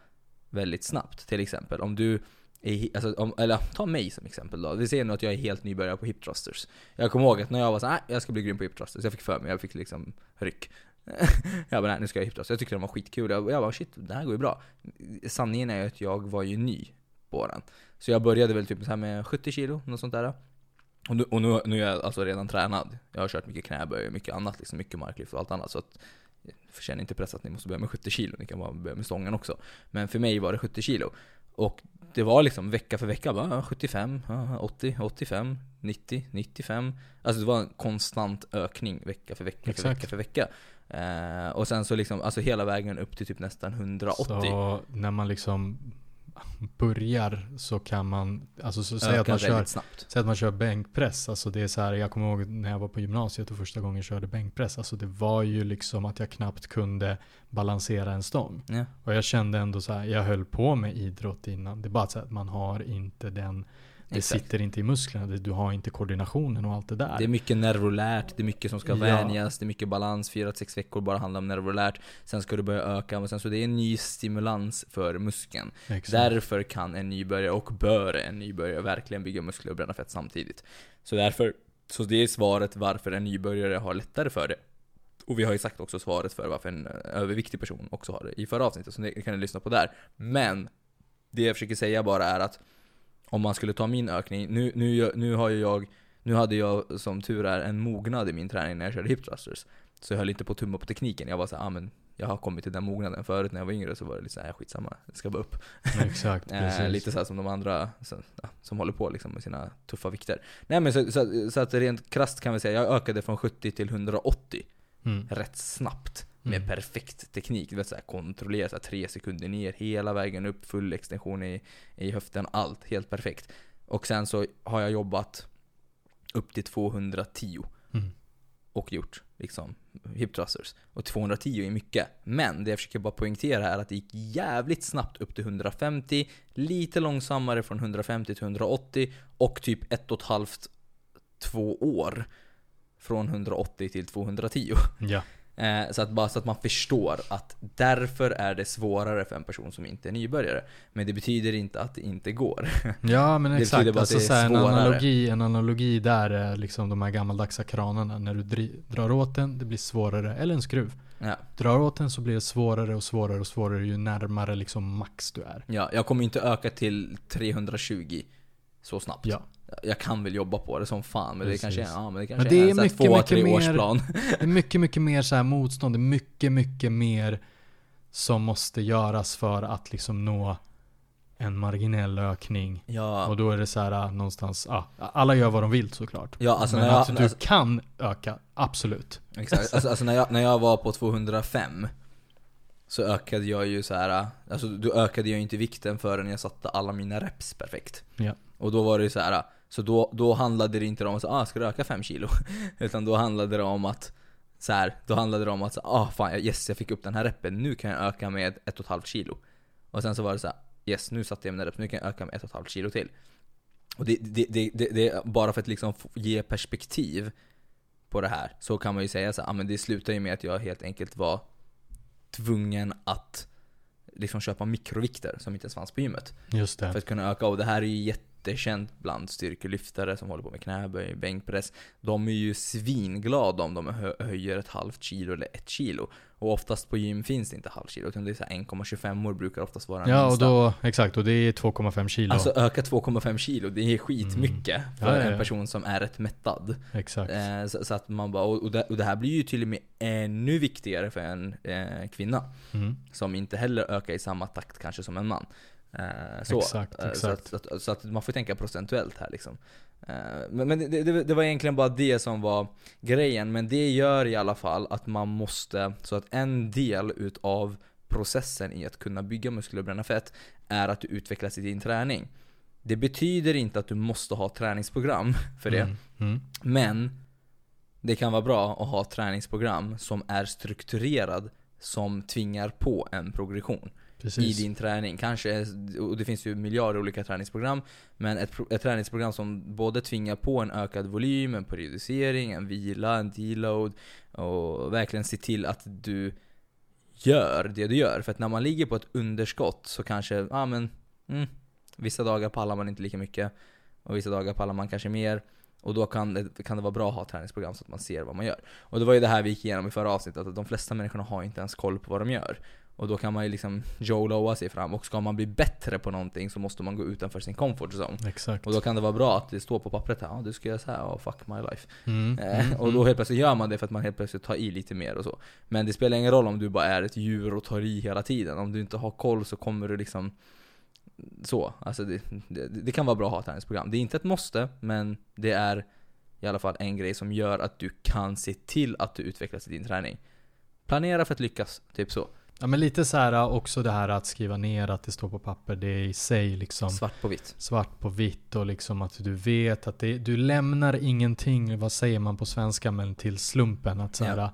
S1: väldigt snabbt. Till exempel om du är, alltså, om, eller ta mig som exempel då. Vi ser nu att jag är helt nybörjare på hip thrusters. Jag kommer ihåg att när jag var så här, "Nej, jag ska bli grym på hip thrusters. Jag fick för mig, jag fick liksom ryck. jag bara, nej nu ska jag hip thrusters. Jag tyckte de var skitkul. Jag, bara, shit, det här går ju bra. Sanningen är ju att jag var ju ny på den. Så jag började väl typ så här med 70 kilo, något sånt där. Och, nu, och nu, nu är jag alltså redan tränad. Jag har kört mycket knäböj och mycket annat, liksom mycket marklyft och allt annat. Så att, känn inte press att ni måste börja med 70 kilo, ni kan bara börja med stången också. Men för mig var det 70 kilo. Och det var liksom vecka för vecka, bara, ja, 75, ja, 80, 85, 90, 95. Alltså det var en konstant ökning vecka för vecka för
S2: Exakt.
S1: vecka för vecka. Eh, och sen så liksom, alltså hela vägen upp till typ nästan 180.
S2: Så när man liksom börjar så kan man, alltså så säg att man kör
S1: snabbt.
S2: Säg att man kör bänkpress, alltså det är så här, jag kommer ihåg när jag var på gymnasiet och första gången körde bänkpress, alltså det var ju liksom att jag knappt kunde balansera en stång.
S1: Ja.
S2: Och jag kände ändå så här, jag höll på med idrott innan, det är bara så att man har inte den, det
S1: Exakt.
S2: sitter inte i musklerna, du har inte koordinationen och allt det där.
S1: Det är mycket neurolärt, det är mycket som ska
S2: Ja.
S1: vänjas, det är mycket balans, 4-6 veckor bara handlar om neurolärt. Sen ska du börja öka, men sen så det är en ny stimulans för muskeln.
S2: Exakt.
S1: Därför kan en nybörjare, och bör en nybörjare, verkligen bygga muskler och bränna fett samtidigt. Så därför, så det är svaret varför en nybörjare har lättare för det. Och vi har ju sagt också svaret för varför en eh, överviktig person också har det i förra avsnittet, så det kan ni lyssna på där. Men, det jag försöker säga bara är att om man skulle ta min ökning, nu, nu, nu har jag, nu hade jag som tur är en mognad i min träning när jag körde hip thrusters. Så jag höll inte på att tumma på tekniken, jag var såhär, ah, men jag har kommit till den mognaden. Förut när jag var yngre så var det lite såhär, skitsamma, det ska bara upp.
S2: Exakt,
S1: Eh,
S2: precis.
S1: lite så här som de andra som, ja, som håller på liksom med sina tuffa vikter. Nej men så, så, så att rent krasst kan vi säga, jag ökade från 70 till 180
S2: Mm.
S1: rätt snabbt. Med
S2: Mm.
S1: perfekt teknik. Du vet såhär kontrollera såhär, tre sekunder ner, hela vägen upp, full extension i, i höften, allt helt perfekt. Och sen så har jag jobbat upp till 210
S2: Mm.
S1: och gjort liksom hip thrusters. Och 210 är mycket. Men det jag försöker bara poängtera är att det gick jävligt snabbt upp till 150, lite långsammare från 150 till 180 och typ ett och ett halvt, två år från 180 till 210.
S2: Ja,
S1: Eh, så att bara så att man förstår att därför är det svårare för en person som inte är nybörjare. Men det betyder inte att det inte går.
S2: ja men
S1: Det
S2: exakt.
S1: att
S2: Alltså,
S1: det
S2: en, analogi, en analogi där är liksom de här gammaldagsa kranarna. När du drar åt den, det blir svårare. Eller en skruv.
S1: ja.
S2: Drar åt den så blir det svårare och svårare och svårare ju närmare liksom max du är.
S1: ja, jag kommer inte öka till 320 så snabbt.
S2: Ja.
S1: Jag kan väl jobba på det som fan, men
S2: Precis.
S1: det kanske är, ja, men det kanske
S2: det är
S1: här
S2: mycket,
S1: två,
S2: mycket
S1: tre
S2: mer-
S1: årsplan.
S2: Det är mycket, mycket mer så här motstånd. Det är mycket, mycket mer som måste göras för att liksom nå en marginell ökning.
S1: Ja,
S2: Och då är det så här ah, någonstans, ah, alla gör vad de vill såklart.
S1: ja alltså
S2: Men
S1: när jag,
S2: att du
S1: alltså,
S2: kan öka, absolut.
S1: Exakt, alltså, alltså när, jag, när jag var på 205 Så ökade jag ju så här. Alltså då ökade jag inte vikten förrän jag satte alla mina reps perfekt
S2: Ja.
S1: Och då var det ju så här. Så då, då handlade det inte om att ah, ska du öka 5 kilo? Utan då handlade det om att så här, då handlade det om att ah, fan yes jag fick upp den här reppen, nu kan jag öka med 1,5 kilo Och sen så var det så här, yes nu satte jag mina reps, nu kan jag öka med 1,5 kilo till Och det, det, det, det, det är bara för att liksom ge perspektiv på det här så kan man ju säga så här, ah, men det slutar ju med att jag helt enkelt var tvungen att liksom köpa mikrovikter som inte ens fanns på gymmet.
S2: Just det.
S1: För att kunna öka. Och det här är ju jättekänt bland styrkelyftare som håller på med knäböj, bänkpress. De är ju svinglada om de hö- höjer ett halvt kilo eller ett kilo. Och oftast på gym finns det inte halvt kilo, utan det är så här 1,25 år brukar oftast vara den
S2: Ja och då, exakt, och det är 2,5 kilo.
S1: Alltså öka 2,5 kilo, det är skitmycket för
S2: Ja, ja, ja.
S1: en person som är rätt mättad.
S2: exakt.
S1: Eh, så, så att man bara, och, och, det, och det här blir ju till och med ännu viktigare för en eh, kvinna.
S2: Mm.
S1: Som inte heller ökar i samma takt kanske som en man. Eh, så,
S2: Exakt,
S1: Eh,
S2: exakt.
S1: Så, att, så, att, så att man får tänka procentuellt här liksom. Eh, men men det, det, det var egentligen bara det som var grejen, men det gör i alla fall att man måste, så att en del utav processen i att kunna bygga muskler och bränna fett är att du utvecklas i din träning. Det betyder inte att du måste ha träningsprogram för det.
S2: Mm. Mm.
S1: Men det kan vara bra att ha träningsprogram som är strukturerad som tvingar på en progression
S2: Precis.
S1: i din träning. Kanske, och det finns ju miljarder olika träningsprogram, men ett, ett träningsprogram som både tvingar på en ökad volym, en periodisering, en vila, en deload och verkligen se till att du gör det du gör. För att när man ligger på ett underskott så kanske, ja ah, men, mm, vissa dagar pallar man inte lika mycket och vissa dagar pallar man kanske mer. Och då kan det, kan det vara bra att ha träningsprogram så att man ser vad man gör. Och det var ju det här vi gick igenom i förra avsnittet, att de flesta människorna har inte ens koll på vad de gör. Och då kan man ju liksom Joe sig fram, och ska man bli bättre på någonting så måste man gå utanför sin comfort zone.
S2: Exakt.
S1: Och då kan det vara bra att det står på pappret här, ja du ska göra så här, oh, fuck my life.
S2: Mm.
S1: Eh,
S2: Mm.
S1: och då helt plötsligt gör man det för att man helt plötsligt tar i lite mer och så. Men det spelar ingen roll om du bara är ett djur och tar i hela tiden. Om du inte har koll så kommer du liksom så. Alltså det, det, det kan vara bra att ha träningsprogram. Det är inte ett måste, men det är i alla fall en grej som gör att du kan se till att du utvecklas i din träning. Planera för att lyckas, typ så.
S2: Ja men lite så här också det här att skriva ner att det står på papper, det är i sig liksom
S1: Svart på vitt.
S2: svart på vitt och liksom att du vet att det, du lämnar ingenting, vad säger man på svenska, men till slumpen. Att så här,
S1: Ja.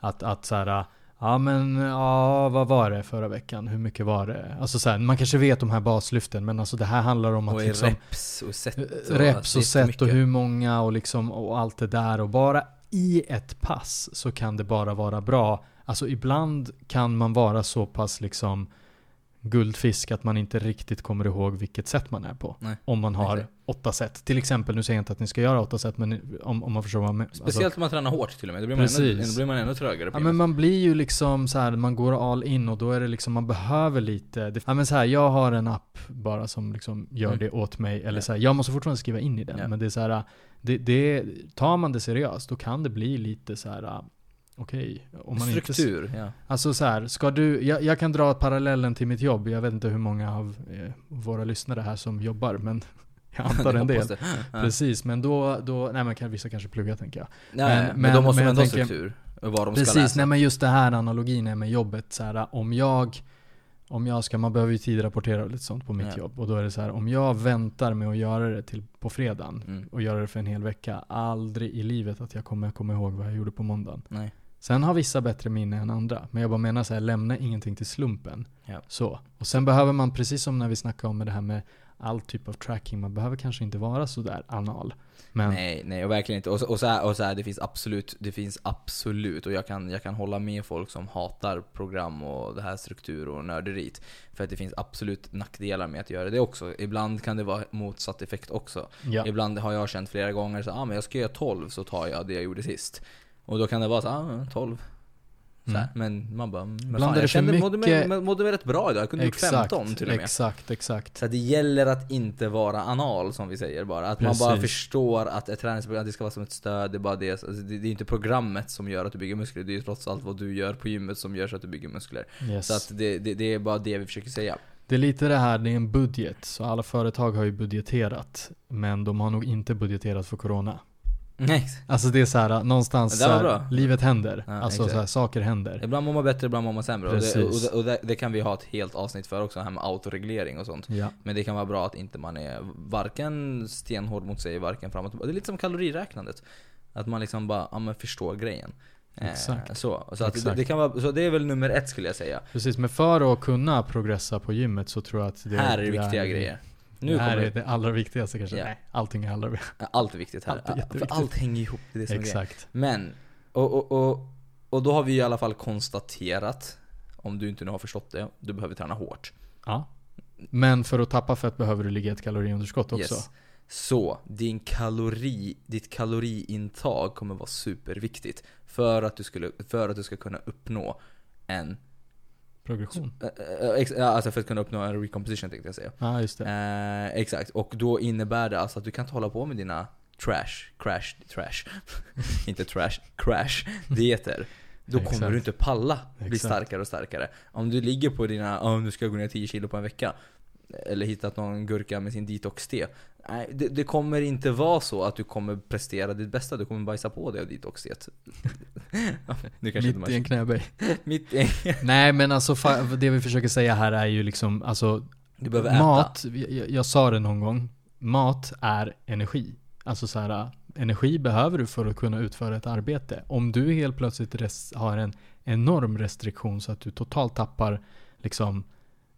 S2: att, att så här, ja men ja, vad var det förra veckan? Hur mycket var det? Alltså så här, man kanske vet de här baslyften, men alltså det här handlar om att
S1: Och
S2: liksom
S1: reps och set. och-
S2: reps
S1: alltså,
S2: och set och hur många och liksom och allt det där och bara i ett pass så kan det bara vara bra. Alltså ibland kan man vara så pass liksom guldfisk att man inte riktigt kommer ihåg vilket sätt man är på.
S1: Nej,
S2: Om man har
S1: exakt.
S2: åtta set. Till exempel, nu säger jag inte att ni ska göra åtta set, men om, om man förstår vad jag menar. Alltså,
S1: Speciellt om man tränar hårt till och med. Då blir man, ännu, då blir man ännu trögare
S2: Ja men man blir ju liksom så här, man går all in och då är det liksom, man behöver lite, det, ja men så här, jag har en app bara som liksom gör
S1: Mm.
S2: det åt mig, eller
S1: Ja.
S2: så här, jag måste fortfarande skriva in i den,
S1: Ja.
S2: men det är så här, det, det, tar man det seriöst, då kan det bli lite så här. Okej, om man inte...
S1: Struktur, ja.
S2: Alltså så här, ska du, jag, jag kan dra parallellen till mitt jobb, jag vet inte hur många av eh, våra lyssnare här som jobbar, men jag antar en del.
S1: Ja.
S2: Precis, men då, då nej men kan, vissa kanske plugga tänker jag.
S1: Nej,
S2: Men-
S1: men,
S2: men-
S1: de måste
S2: men
S1: ändå ha struktur. Vad de ska
S2: Precis,
S1: läsa.
S2: nej men just det här analogin är med jobbet så här, om jag om jag ska, man behöver ju tidrapportera och lite sånt på mitt
S1: Ja.
S2: jobb. Och då är det så här, om jag väntar med att göra det till på fredagen
S1: Mm.
S2: och göra det för en hel vecka, aldrig i livet att jag kommer komma ihåg vad jag gjorde på måndagen.
S1: Nej.
S2: Sen har vissa bättre minne än andra. Men jag bara menar så här, lämna ingenting till slumpen.
S1: Ja.
S2: Så. Och sen behöver man, precis som när vi snackade om med det här med all typ av tracking, man behöver kanske inte vara så där anal. Men
S1: Nej, nej och verkligen inte. Och, så- och, så här, och så här, det finns absolut, det finns absolut, och jag kan, jag kan hålla med folk som hatar program och det här struktur och nörderiet. För att det finns absolut nackdelar med att göra det också. Ibland kan det vara motsatt effekt också.
S2: ja.
S1: Ibland har jag känt flera gånger så ah, men jag ska göra 12 så tar jag det jag gjorde sist. Och då kan det vara så ah, 12. Så här. Men man bara, mm, men fan, jag kände, mådde, mig, mådde mig rätt bra idag. Jag kunde gjort 15 till och med.
S2: Exakt, exakt.
S1: Så det gäller att inte vara anal som vi säger bara. Att man bara
S2: Precis.
S1: förstår att ett träningsprogram det ska vara som ett stöd. Det är bara det. Alltså, det, det är inte programmet som gör att du bygger muskler. Det är ju trots allt vad du gör på gymmet som gör så att du bygger muskler.
S2: Yes.
S1: Så att det, det, det är bara det vi försöker säga.
S2: Det är lite det här, det är en budget. Så alla företag har ju budgeterat. Men de har nog inte budgeterat för corona.
S1: Nej.
S2: Alltså det är så här, någonstans
S1: där var
S2: så här, livet händer.
S1: Ja,
S2: alltså så här, saker händer.
S1: Ibland mår man bättre, ibland mår man sämre. Och, det, och,
S2: Precis.
S1: det, och det, det kan vi ha ett helt avsnitt för också, det här med autoreglering och sånt.
S2: Ja,
S1: Men det kan vara bra att inte man är varken stenhård mot sig, varken framåt. Det är lite som kaloriräknandet. Att man liksom bara, ja men förstår grejen. Eh,
S2: Exakt.
S1: Så, så, att
S2: Exakt.
S1: det kan vara, så det är väl nummer ett skulle jag säga.
S2: precis. Men för att kunna progressa på gymmet så tror jag att det
S1: här är det viktiga grejer. Nu
S2: det här är det allra viktigaste kanske. Nej, allting är allra viktigast.
S1: allt är viktigt här.
S2: Allt är
S1: För allt hänger ihop, det är det som är.
S2: Exakt.
S1: Men, och, och, och, och då har vi i alla fall konstaterat, om du inte nu har förstått det, du behöver träna hårt.
S2: Ja. Men för att tappa fett behöver du ligga i ett kaloriunderskott också.
S1: Yes. Så, din kalori, ditt kaloriintag kommer vara superviktigt. För att du, skulle, för att du ska kunna uppnå en...
S2: Progression.
S1: äh, äh, ex, ja, alltså för att kunna uppnå en recomposition tänkte jag säga.
S2: Ja, just det.
S1: Eh, exakt, och då innebär det alltså att du kan inte hålla på med dina trash, crash, trash, inte trash, crash dieter. Då kommer
S2: Exakt.
S1: du inte palla bli
S2: Exakt.
S1: starkare och starkare. Om du ligger på dina, oh, nu ska jag gå ner 10 kilo på en vecka. Eller hittat någon gurka med sin detox-te. Nej, det, det, kommer inte vara så att du kommer prestera ditt bästa, du kommer bajsa på dig av detox-teet.
S2: Mitt i en knäböj.
S1: Mitt i.
S2: Nej men alltså det vi försöker säga här är ju liksom, alltså
S1: Du behöver
S2: mat, äta. Jag, jag sa det någon gång, mat är energi. Alltså så här, energi behöver du för att kunna utföra ett arbete. Om du helt plötsligt har en enorm restriktion så att du totalt tappar liksom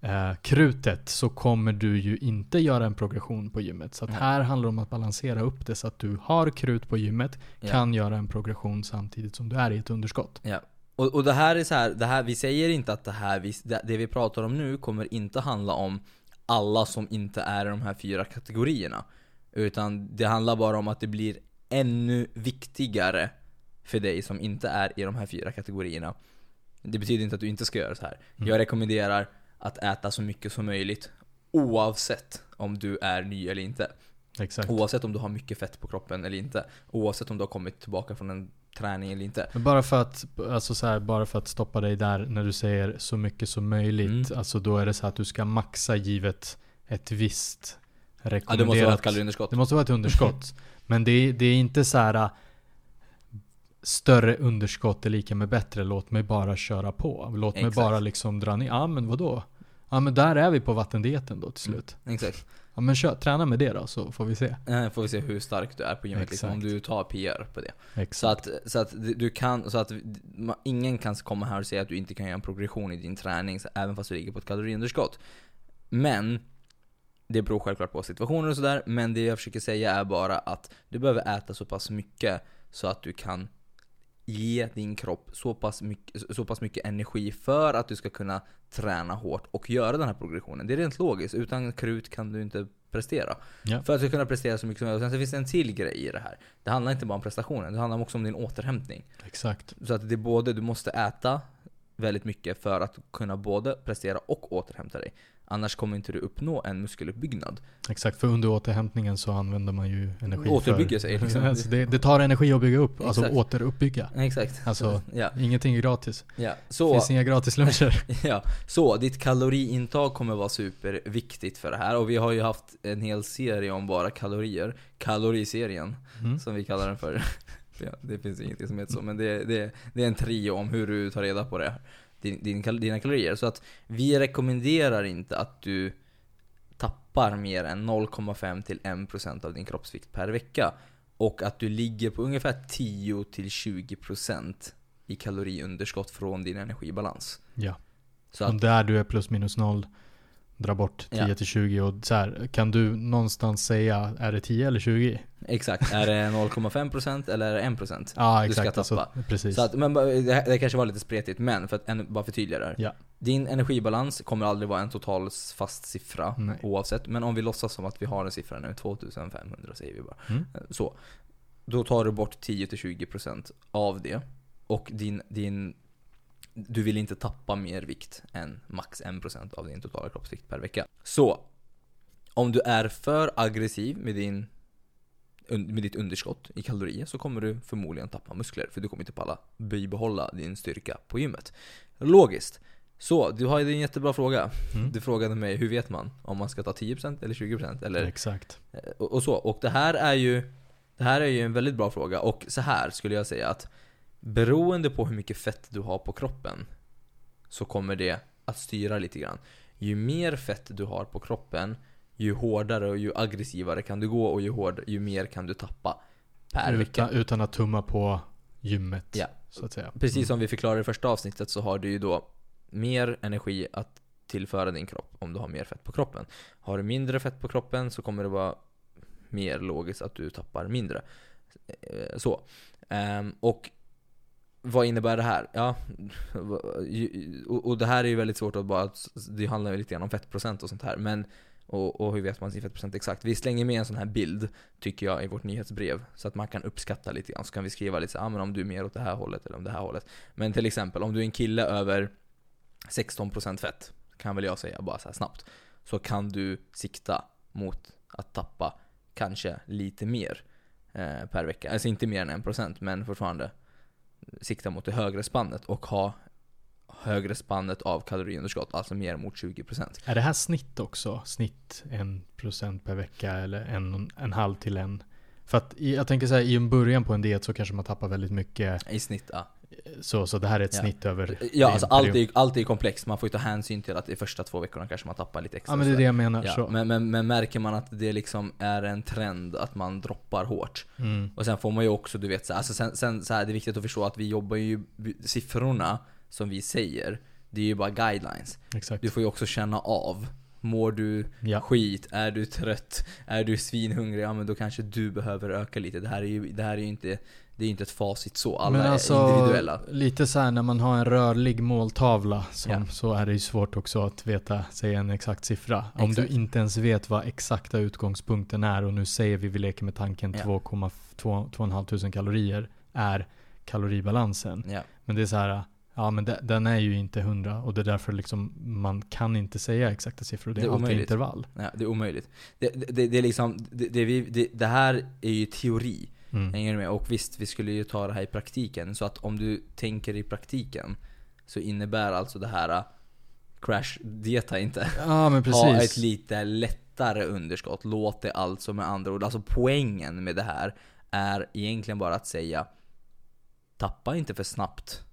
S2: eh, krutet så kommer du ju inte göra en progression på gymmet. Så att här handlar det om att balansera upp det så att du har krut på gymmet, ja. kan göra en progression samtidigt som du är i ett underskott.
S1: Ja. Och, och det här är så här, det här, vi säger inte att det här vi, det vi pratar om nu kommer inte handla om alla som inte är i de här fyra kategorierna. Utan det handlar bara om att det blir ännu viktigare för dig som inte är i de här fyra kategorierna. Det betyder inte att du inte ska göra så här. Mm. Jag rekommenderar att äta så mycket som möjligt oavsett om du är ny eller inte.
S2: Exakt.
S1: Oavsett om du har mycket fett på kroppen eller inte. Oavsett om du har kommit tillbaka från en träning eller inte.
S2: Men bara för att, alltså så här, bara för att stoppa dig där när du säger så mycket som möjligt. Mm. Alltså då är det så att du ska maxa givet ett visst rekommenderat. Ja,
S1: det måste vara ett kaloriunderskott.
S2: Det måste vara ett underskott. Men det, det är inte så här större underskott är lika med bättre. Låt mig bara köra på. Låt mig Exakt. bara liksom dra ner. Ja men vadå? Ja men där är vi på vattendieten då till mm, slut.
S1: Mm. Exakt.
S2: Ja men kör, träna med det då så får vi se.
S1: Eh, får vi se hur stark du är på gymmet liksom, om du tar PR på det. Exakt. Så att, så att du kan, så att ingen kan komma här och säga att du inte kan göra en progression i din träning även fast du ligger på ett kaloriunderskott. Men det beror självklart på situationer och sådär, men det jag försöker säga är bara att du behöver äta så pass mycket så att du kan ge din kropp så pass, mycket, så pass mycket energi för att du ska kunna träna hårt och göra den här progressionen. Det är rent logiskt. Utan krut kan du inte prestera. Ja. För att du ska kunna prestera så mycket som möjligt. Sen så finns det en till grej i det här. Det handlar inte bara om prestationen, det handlar också om din återhämtning.
S2: Exakt.
S1: Så att det är både, du måste äta väldigt mycket för att kunna både prestera och återhämta dig. Annars kommer inte du uppnå en muskeluppbyggnad.
S2: Exakt, för under återhämtningen så använder man ju energi
S1: Återbygga sig liksom.
S2: alltså det, det, tar energi att bygga upp, alltså Exakt. alltså återuppbygga.
S1: Exakt.
S2: Alltså, ja. ingenting är gratis.
S1: Ja.
S2: Så, det finns inga gratisluncher.
S1: ja. Så, ditt kaloriintag kommer vara superviktigt för det här. Och vi har ju haft en hel serie om bara kalorier. Kaloriserien, mm. som vi kallar den för. ja, det finns ingenting som heter så, men det, det, det är en trio om hur du tar reda på det din, din, dina kalorier. Så att vi rekommenderar inte att du tappar mer än 0,5 till 1% av din kroppsvikt per vecka. Och att du ligger på ungefär 10-20% i kaloriunderskott från din energibalans.
S2: Ja. Så att, och där du är plus minus noll, dra bort 10 ja. till 20 och så här, kan du någonstans säga, är det 10 eller 20?
S1: Exakt, är det 0,5% eller är det 1%?
S2: Ja exakt,
S1: du ska tappa.
S2: Alltså, precis.
S1: Så att, men det, det kanske var lite spretigt, men för att en, bara förtydliga det
S2: ja.
S1: Din energibalans kommer aldrig vara en total fast siffra Nej. oavsett. Men om vi låtsas som att vi har en siffra nu, 2500 säger vi bara. Mm. Så. Då tar du bort 10-20% av det. Och din, din du vill inte tappa mer vikt än max 1% av din totala kroppsvikt per vecka. Så, om du är för aggressiv med, din, med ditt underskott i kalorier så kommer du förmodligen tappa muskler för du kommer inte palla bibehålla din styrka på gymmet. Logiskt. Så, du har ju en jättebra fråga. Mm. Du frågade mig, hur vet man om man ska ta 10% eller 20% eller?
S2: Exakt.
S1: Eh, och, och så. Och det här är ju det här är ju en väldigt bra fråga och så här skulle jag säga att beroende på hur mycket fett du har på kroppen så kommer det att styra lite grann. Ju mer fett du har på kroppen, ju hårdare och ju aggressivare kan du gå och ju, hård, ju mer kan du tappa per
S2: utan,
S1: vecka.
S2: Utan att tumma på gymmet,
S1: ja.
S2: så att säga.
S1: Precis mm. som vi förklarade i första avsnittet så har du ju då mer energi att tillföra din kropp om du har mer fett på kroppen. Har du mindre fett på kroppen så kommer det vara mer logiskt att du tappar mindre. Eh, så. Um, och vad innebär det här? Ja, och det här är ju väldigt svårt att bara, det handlar ju lite grann om fettprocent och sånt här. Men, och, och hur vet man sin fettprocent exakt? Vi slänger med en sån här bild, tycker jag, i vårt nyhetsbrev. Så att man kan uppskatta lite grann. Så kan vi skriva lite så ah, men om du är mer åt det här hållet eller om det här hållet. Men till exempel, om du är en kille över 16% fett, kan väl jag säga bara så snabbt. Så kan du sikta mot att tappa kanske lite mer eh, per vecka. Alltså inte mer än 1% men fortfarande sikta mot det högre spannet och ha högre spannet av kaloriunderskott, alltså mer mot 20%.
S2: Är det här snitt också? Snitt 1% per vecka eller en, en halv till en? För att i, jag tänker så här, i en början på en diet så kanske man tappar väldigt mycket.
S1: I snitt, ja.
S2: Så, så det här är ett
S1: Ja.
S2: snitt över
S1: Ja, alltså allt är, allt är komplext. Man får ju ta hänsyn till att i första två veckorna kanske man tappar lite extra.
S2: Ja men det är det jag menar.
S1: Ja,
S2: så.
S1: men, men, men märker man att det liksom är en trend att man droppar hårt.
S2: Mm.
S1: Och sen får man ju också, du vet, så, alltså sen, sen så här, det är viktigt att förstå att vi jobbar ju, siffrorna som vi säger, det är ju bara guidelines.
S2: Exakt.
S1: Du får ju också känna av. Mår du
S2: Ja.
S1: skit? Är du trött? Är du svinhungrig? Ja men då kanske du behöver öka lite. Det här är ju, det här är ju inte, det är inte ett facit så. Alla
S2: men
S1: är
S2: alltså,
S1: individuella.
S2: lite så här när man har en rörlig måltavla som,
S1: Ja.
S2: så är det ju svårt också att veta, säga en exakt siffra. Om
S1: Exakt.
S2: du inte ens vet vad exakta utgångspunkten är och nu säger vi, vi leker med tanken
S1: Ja.
S2: 2,5 kalorier är kaloribalansen.
S1: Ja.
S2: Men det är så här, ja men de, den är ju inte 100 och det är därför liksom man kan inte säga exakta siffror. Det är,
S1: Det är
S2: alltid
S1: omöjligt.
S2: intervall.
S1: Ja, det är omöjligt. Det, det, det är liksom, det, vi, det här är ju teori.
S2: Mm.
S1: Hänger du med? Och visst, vi skulle ju ta det här i praktiken. Så att om du tänker i praktiken så innebär alltså det här uh, crash dieta inte.
S2: Ja men
S1: Ha ett
S2: precis.
S1: lite lättare underskott. Låt det alltså med andra ord. Alltså poängen med det här är egentligen bara att säga Tappa inte för snabbt.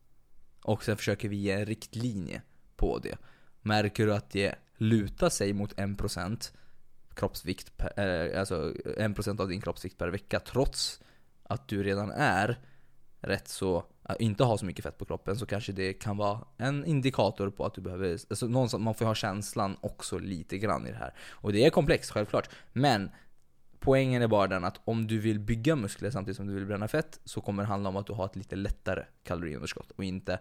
S1: Och sen försöker vi ge en riktlinje på det. Märker du att det lutar sig mot 1% kroppsvikt, per, eh, alltså 1% av din kroppsvikt per vecka trots att du redan är rätt så, inte har så mycket fett på kroppen så kanske det kan vara en indikator på att du behöver, alltså någonstans, man får ha känslan också lite grann i det här. Och det är komplext självklart, men poängen är bara den att om du vill bygga muskler samtidigt som du vill bränna fett så kommer det handla om att du har ett lite lättare kaloriunderskott och inte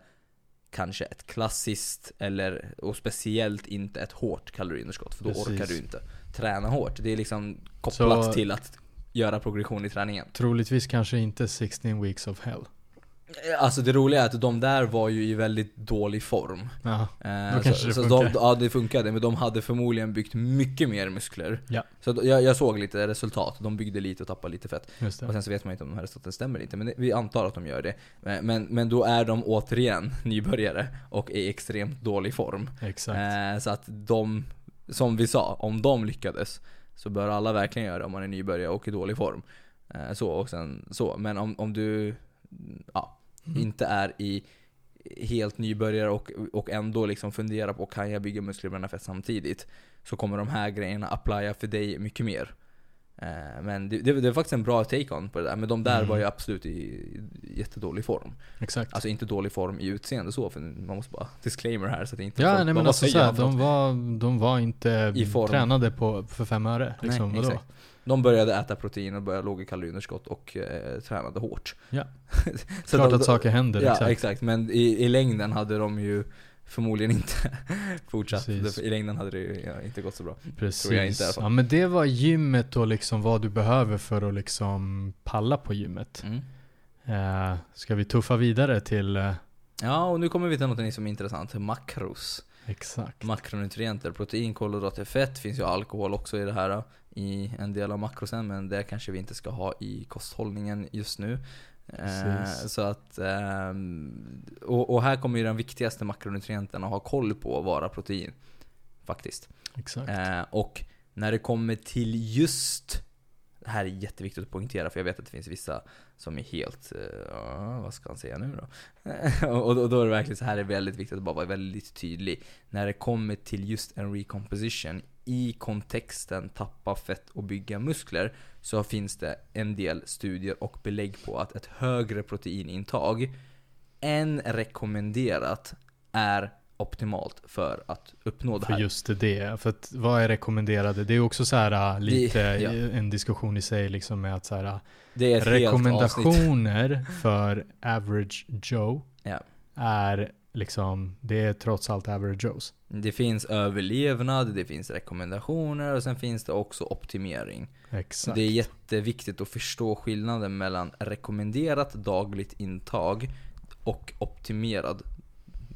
S1: kanske ett klassiskt eller, och speciellt inte ett hårt kaloriunderskott för då
S2: Precis.
S1: orkar du inte träna hårt. Det är liksom kopplat
S2: Så-
S1: till att göra progression i träningen.
S2: Troligtvis kanske inte 16 weeks of hell.
S1: Alltså det roliga är att de där var ju i väldigt dålig form.
S2: Ja,
S1: Eh,
S2: Då kanske
S1: så,
S2: det
S1: så
S2: funkar.
S1: de, ja det funkade, men de hade förmodligen byggt mycket mer muskler.
S2: Ja.
S1: Så jag, jag såg lite resultat, de byggde lite och tappade lite fett. Och sen så vet man inte om de här resultaten stämmer inte, men det, vi antar att de gör det. Men, men, men då är de återigen nybörjare och är i extremt dålig form.
S2: Exakt.
S1: Eh, så att de, som vi sa, om de lyckades så bör alla verkligen göra det om man är nybörjare och i dålig form. Eh, så och sen så. Men om, om du ja,
S2: Mm.
S1: inte är i helt nybörjare och, och ändå liksom funderar på kan jag bygga muskler och bränna fett samtidigt? Så kommer de här grejerna applya för dig mycket mer. Eh, Men det, det, det är faktiskt en bra take-on på det där. Men de där
S2: Mm.
S1: var ju absolut i, i jättedålig form.
S2: Exakt.
S1: Alltså inte dålig form i utseende så, för man måste bara disclaimer här så att inte
S2: Ja, nej men
S1: "Vad
S2: alltså
S1: för något?"
S2: de var, de var inte
S1: I form.
S2: tränade på, för fem öre. Liksom,
S1: Nej, exakt. De började äta protein och började låg i kaloriunderskott och eh, tränade hårt.
S2: Ja.
S1: Så
S2: Klart
S1: de-
S2: att saker händer,
S1: Ja,
S2: exakt.
S1: exakt. Men i, i längden hade de ju förmodligen inte fortsatt.
S2: Precis.
S1: I längden hade det ju inte gått så bra.
S2: Precis.
S1: Tror jag inte
S2: ja men det var gymmet och liksom vad du behöver för att liksom palla på gymmet.
S1: Mm.
S2: Eh, ska vi tuffa vidare till, eh,
S1: Ja, och nu kommer vi till något som är intressant. Makros.
S2: exakt.
S1: Makronutrienter. Protein, kolhydrater, fett. finns ju alkohol också i det här. I en del av makrosen, men det kanske vi inte ska ha i kosthållningen just nu. Eh,
S2: Precis.
S1: så att, ehm, och, och här kommer ju den viktigaste makronutrienten att ha koll på vara protein. Faktiskt.
S2: Exakt.
S1: Eh, och när det kommer till just det här är jätteviktigt att poängtera för jag vet att det finns vissa som är helt, eh, ja, vad ska han säga nu då? och, och då är det verkligen så här är väldigt viktigt att bara vara väldigt tydlig. När det kommer till just en recomposition i kontexten tappa fett och bygga muskler så finns det en del studier och belägg på att ett högre proteinintag än rekommenderat är optimalt för att uppnå det
S2: För
S1: här.
S2: just det, för att vad är rekommenderade? Det är också så här äh, lite
S1: ja.
S2: en diskussion i sig liksom med att så här,
S1: Det avsnitt.
S2: rekommendationer för average Joe
S1: Ja.
S2: är liksom, det är trots allt average Joes.
S1: Det finns överlevnad, det finns rekommendationer och sen finns det också optimering.
S2: Exakt.
S1: Det är jätteviktigt att förstå skillnaden mellan rekommenderat dagligt intag och optimerad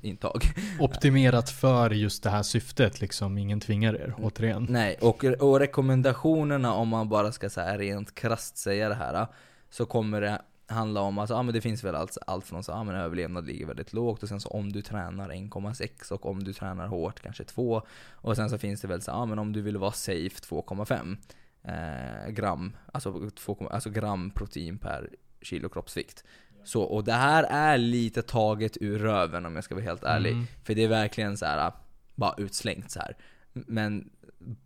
S1: intag.
S2: Optimerat för just det här syftet liksom, ingen tvingar er, återigen.
S1: Nej, och, och rekommendationerna om man bara ska så här rent krasst säga det här. Så kommer det handla om att ja, men det finns väl allt, allt från så, ja, men överlevnad ligger väldigt lågt och sen så om du tränar 1,6 och om du tränar hårt kanske 2 och sen så finns det väl så, ja men om du vill vara safe 2,5 eh, gram, alltså, 2, alltså gram protein per kilo kroppsvikt. Så, och det här är lite taget ur röven om jag ska vara helt ärlig.
S2: Mm.
S1: För det är verkligen så här bara utslängt så här. Men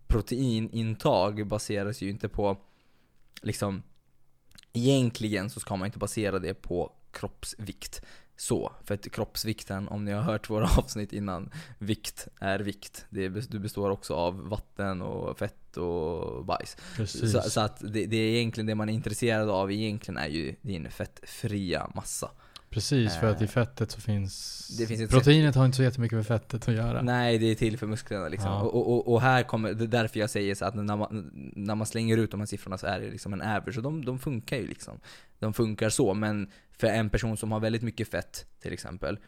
S1: proteinintag baseras ju inte på, liksom, egentligen så ska man inte basera det på kroppsvikt. Så, för att kroppsvikten, om ni har hört våra avsnitt innan, vikt är vikt. Det, du består också av vatten och fett och bajs.
S2: Precis.
S1: Så, så att det, det är egentligen det man är intresserad av egentligen är ju din fettfria massa.
S2: Precis, för att i
S1: Eh,
S2: fettet så finns...
S1: det finns
S2: Proteinet har inte så jättemycket med fettet att göra.
S1: Nej, det är till för musklerna liksom.
S2: Ja.
S1: Och, och, och här kommer, det är därför jag säger så att när man, när man slänger ut de här siffrorna så är det liksom en average, och de, de funkar ju liksom. De funkar så, men för en person som har väldigt mycket fett till exempel,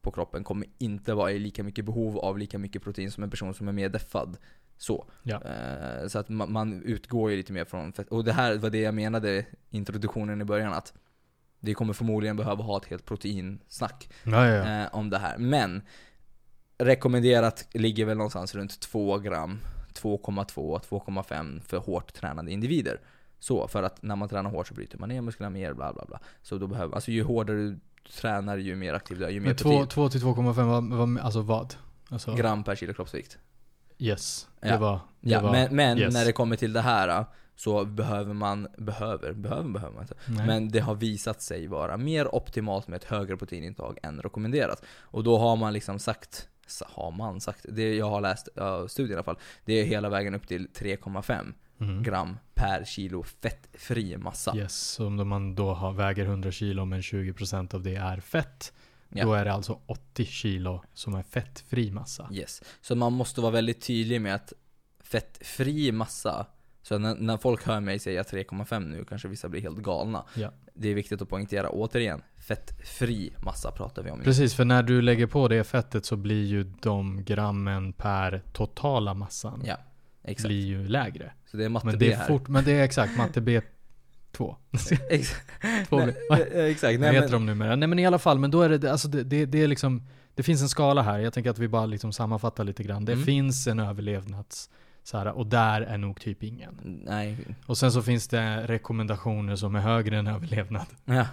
S1: på kroppen kommer inte vara i lika mycket behov av lika mycket protein som en person som är mer deffad. Så.
S2: Ja.
S1: Eh, så att man, man utgår ju lite mer från fett. Och det här var det jag menade i introduktionen i början, att vi kommer förmodligen behöva ha ett helt proteinsnack
S2: Ja, ja, ja.
S1: eh, om det här. Men rekommenderat ligger väl någonstans runt 2 gram, 2,2, 2,5 för hårt tränade individer. Så, för att när man tränar hårt så bryter man ner musklerna mer, bla bla bla. Så då behöver, alltså ju hårdare du tränar, ju mer aktiv du är, ju mer
S2: Men 2
S1: protein.
S2: 2 till 2,5, vad, vad, alltså vad? Alltså,
S1: Gram per kilo kroppsvikt.
S2: yes. Det
S1: Ja.
S2: var... Det
S1: Ja,
S2: var
S1: men, men
S2: yes.
S1: när det kommer till det här så behöver man, behöver, behöver, behöver man inte.
S2: Nej.
S1: Men det har visat sig vara mer optimalt med ett högre proteinintag än rekommenderat. Och då har man liksom sagt, har man sagt, det jag har läst uh, studien i alla fall, det är hela vägen upp till 3,5
S2: Mm.
S1: gram per kilo fettfri massa.
S2: Yes, så om man då har, väger 100 kilo men 20% av det är fett,
S1: Ja.
S2: då är det alltså 80 kilo som är fettfri massa.
S1: Yes. Så man måste vara väldigt tydlig med att fettfri massa, så när, när folk hör mig säga 3,5 nu kanske vissa blir helt galna.
S2: Ja.
S1: Det är viktigt att poängtera återigen, fettfri massa pratar vi om.
S2: Precis, för när du lägger på det fettet så blir ju de grammen per totala massan
S1: Ja, exakt.
S2: blir ju lägre.
S1: Så det är matte
S2: Men
S1: B
S2: det, är
S1: här.
S2: fort, men det är exakt matte B2.
S1: Exakt.
S2: Två
S1: Nej,
S2: blir-
S1: eh, exakt.
S2: Vad heter
S1: men,
S2: de numera? Nej men i alla fall, men då är det, alltså det, det, det är liksom, det finns en skala här. Jag tänker att vi bara liksom sammanfattar lite grann. Det
S1: Mm.
S2: finns en överlevnads, så här, och där är nog typ ingen.
S1: nej.
S2: Och sen så finns det rekommendationer som är högre än överlevnad.
S1: Ja.